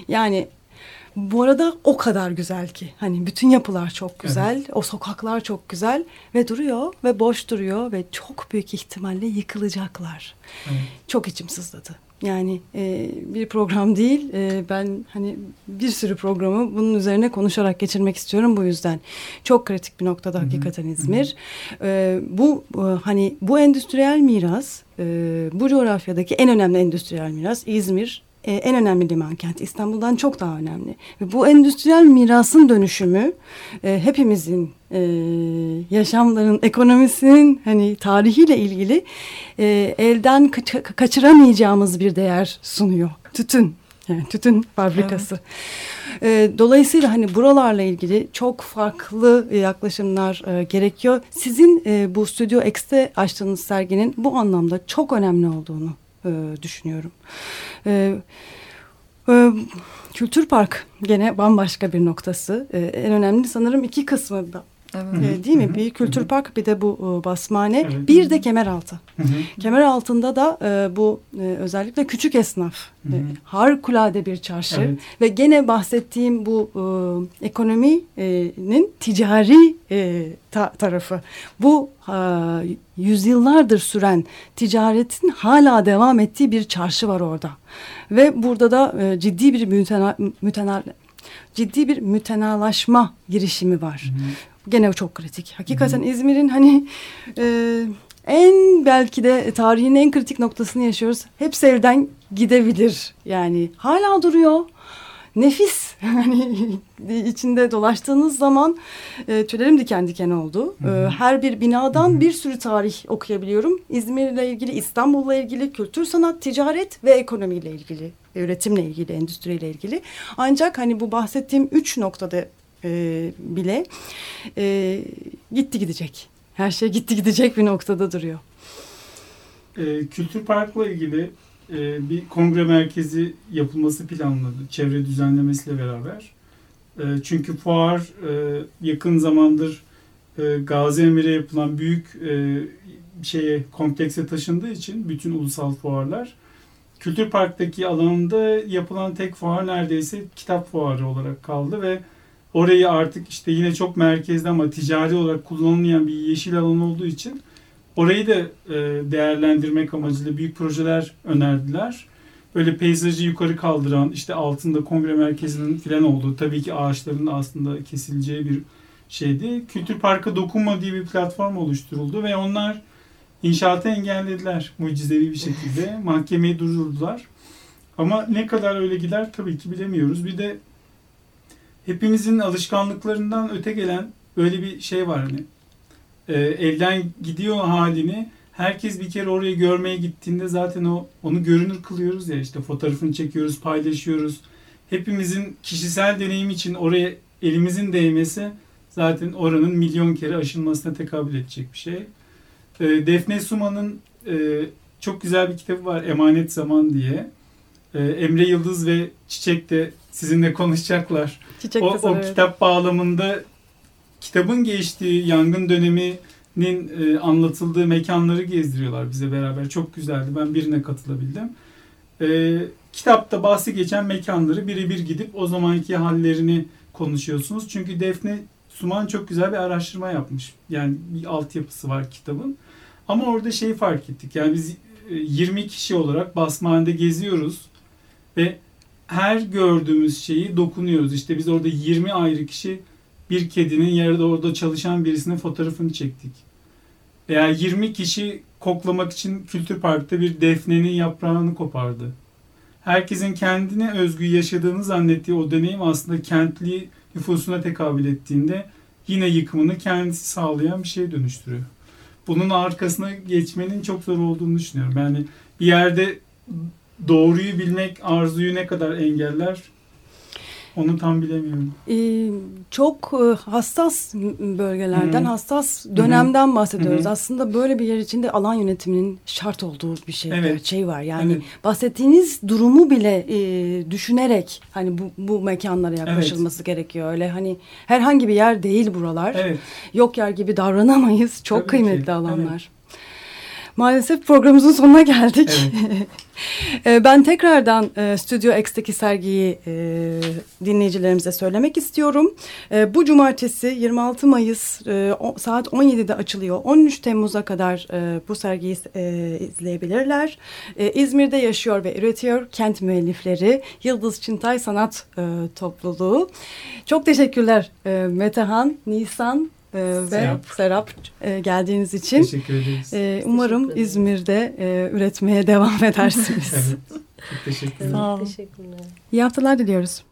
Yani bu arada o kadar güzel ki. Hani bütün yapılar çok güzel. O sokaklar çok güzel ve duruyor ve boş duruyor ve çok büyük ihtimalle yıkılacaklar. Evet. Çok içim sızladı. Yani e, bir program değil. e, ben hani bir sürü programı bunun üzerine konuşarak geçirmek istiyorum bu yüzden. Çok kritik bir noktada Hı hı, hakikaten hı hı. İzmir. E, bu e, hani bu endüstriyel miras, e, bu coğrafyadaki en önemli endüstriyel miras İzmir e, en önemli liman kenti İstanbul'dan çok daha önemli. Ve bu endüstriyel mirasın dönüşümü e, hepimizin e, yaşamların, ekonomisinin hani tarihiyle ilgili e, elden kaç- kaçıramayacağımız bir değer sunuyor. Tütün. Yani tütün fabrikası. E, dolayısıyla hani buralarla ilgili çok farklı yaklaşımlar e, gerekiyor. Sizin e, bu Stüdyo X'te açtığınız serginin bu anlamda çok önemli olduğunu e, düşünüyorum. E, e, Kültür Park gene bambaşka bir noktası. E, en önemli sanırım iki kısmı da, Evet. e, değil Hı mi? hı, Bir Kültür hı hı. Park bir de bu e, Basmane. Evet. Bir de Kemeraltı. Hı hı. Kemer altında da e, bu e, özellikle küçük esnaf Hı hı. e, harikulade bir çarşı Evet. ve gene bahsettiğim bu e, ekonominin ticari e, ta- tarafı bu e, yüzyıllardır süren ticaretin hala devam ettiği bir çarşı var orada ve burada da e, ciddi bir mütena, mütenal ciddi bir mütenalaşma girişimi var. Gene çok kritik. Hakikaten İzmir'in hani e, en belki de tarihin en kritik noktasını yaşıyoruz. Hepsi elden gidebilir. Yani hala duruyor. nefis. Hani içinde dolaştığınız zaman e, tüylerim diken diken oldu. E, her bir binadan bir sürü tarih okuyabiliyorum. İzmir'le ilgili, İstanbul'la ilgili, kültür, sanat, ticaret ve ekonomiyle ilgili, üretimle ilgili, endüstriyle ilgili. Ancak hani bu bahsettiğim üç noktada e, bile e, gitti gidecek. Her şey gitti gidecek bir noktada duruyor. E, Kültür Park'la ilgili e, bir kongre merkezi yapılması planladı. Çevre düzenlemesiyle beraber. E, çünkü fuar e, yakın zamandır e, Gazi Emir'e yapılan büyük e, şeye komplekse taşındığı için bütün ulusal fuarlar Kültür Park'taki alanında yapılan tek fuar neredeyse kitap fuarı olarak kaldı ve orayı artık işte yine çok merkezde ama ticari olarak kullanılmayan bir yeşil alan olduğu için orayı da e, değerlendirmek amacıyla büyük projeler önerdiler. Böyle peyzajı yukarı kaldıran işte altında kongre merkezinin filan olduğu tabii ki ağaçların da aslında kesileceği bir şeydi. Kültür Park'a dokunma diye bir platform oluşturuldu ve onlar inşaatı engellediler mucizevi bir şekilde. Mahkemeyi durdurdular. Ama ne kadar öyle gider tabii ki bilemiyoruz. Bir de hepimizin alışkanlıklarından öte gelen böyle bir şey var hani. E, elden gidiyor halini herkes bir kere orayı görmeye gittiğinde zaten o onu görünür kılıyoruz ya işte fotoğrafını çekiyoruz, paylaşıyoruz. Hepimizin kişisel deneyim için oraya elimizin değmesi zaten oranın milyon kere aşılmasına tekabül edecek bir şey. E, Defne Suma'nın e, çok güzel bir kitabı var Emanet Zaman diye. E, Emre Yıldız ve Çiçek de sizinle konuşacaklar. Çiçek o, o evet. kitap bağlamında kitabın geçtiği yangın döneminin e, anlatıldığı mekanları gezdiriyorlar bize beraber. Çok güzeldi. Ben birine katılabildim. E, kitapta bahsi geçen mekanları birebir gidip o zamanki hallerini konuşuyorsunuz. Çünkü Defne Suman çok güzel bir araştırma yapmış. Yani bir altyapısı var kitabın. Ama orada şeyi fark ettik. Yani biz e, 20 kişi olarak basmanede geziyoruz ve her gördüğümüz şeyi dokunuyoruz. İşte biz orada 20 ayrı kişi bir kedinin yerde orada çalışan birisinin fotoğrafını çektik. Veya 20 kişi koklamak için Kültür Park'ta bir defnenin yaprağını kopardı. Herkesin kendine özgü yaşadığını zannettiği o deneyim aslında kentli nüfusuna tekabül ettiğinde yine yıkımını kendisi sağlayan bir şeye dönüştürüyor. Bunun arkasına geçmenin çok zor olduğunu düşünüyorum. Yani bir yerde doğruyu bilmek arzuyu ne kadar engeller onu tam bilemiyorum. Ee, çok e, hassas bölgelerden, Hı. hassas dönemden bahsediyoruz. Hı hı. Aslında böyle bir yer içinde alan yönetiminin şart olduğu bir şey, Evet. gerçeği var. Yani Evet. bahsettiğiniz durumu bile e, düşünerek hani bu, bu mekanlara yaklaşılması gerekiyor. Öyle hani herhangi bir yer değil buralar. Evet. Yok yer gibi davranamayız. Çok Tabii ki, kıymetli alanlar. Maalesef programımızın sonuna geldik. E, ben tekrardan e, Stüdyo X'teki sergiyi e, dinleyicilerimize söylemek istiyorum. E, bu cumartesi 26 Mayıs e, o, saat 17'de açılıyor. 13 Temmuz'a kadar e, bu sergiyi e, izleyebilirler. E, İzmir'de yaşıyor ve üretiyor kent müellifleri Yıldız Çintay Sanat e, Topluluğu. Çok teşekkürler e, Metehan, Nisan e, ve Serap. Serap e, geldiğiniz için. Teşekkür ederiz. Ee, umarım Teşekkür. İzmir'de e, üretmeye devam edersiniz. Evet. Çok teşekkür ederim. Sağ olun. Teşekkürler. İyi haftalar diliyoruz.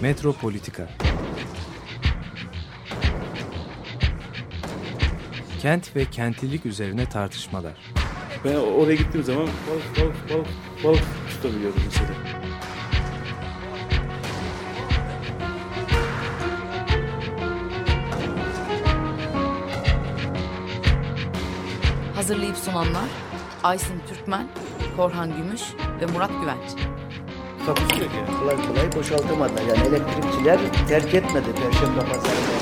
Metropolitika Kent ve kentlilik üzerine tartışmalar. Ben oraya gittiğim zaman balık balık balık balık tutabiliyorum mesela. Hazırlayıp sunanlar Aysin Türkmen, Korhan Gümüş ve Murat Güvenç. Takusu yok yani. Kolay kolay boşaltamadılar. Yani elektrikçiler terk etmedi Perşembe Pazarı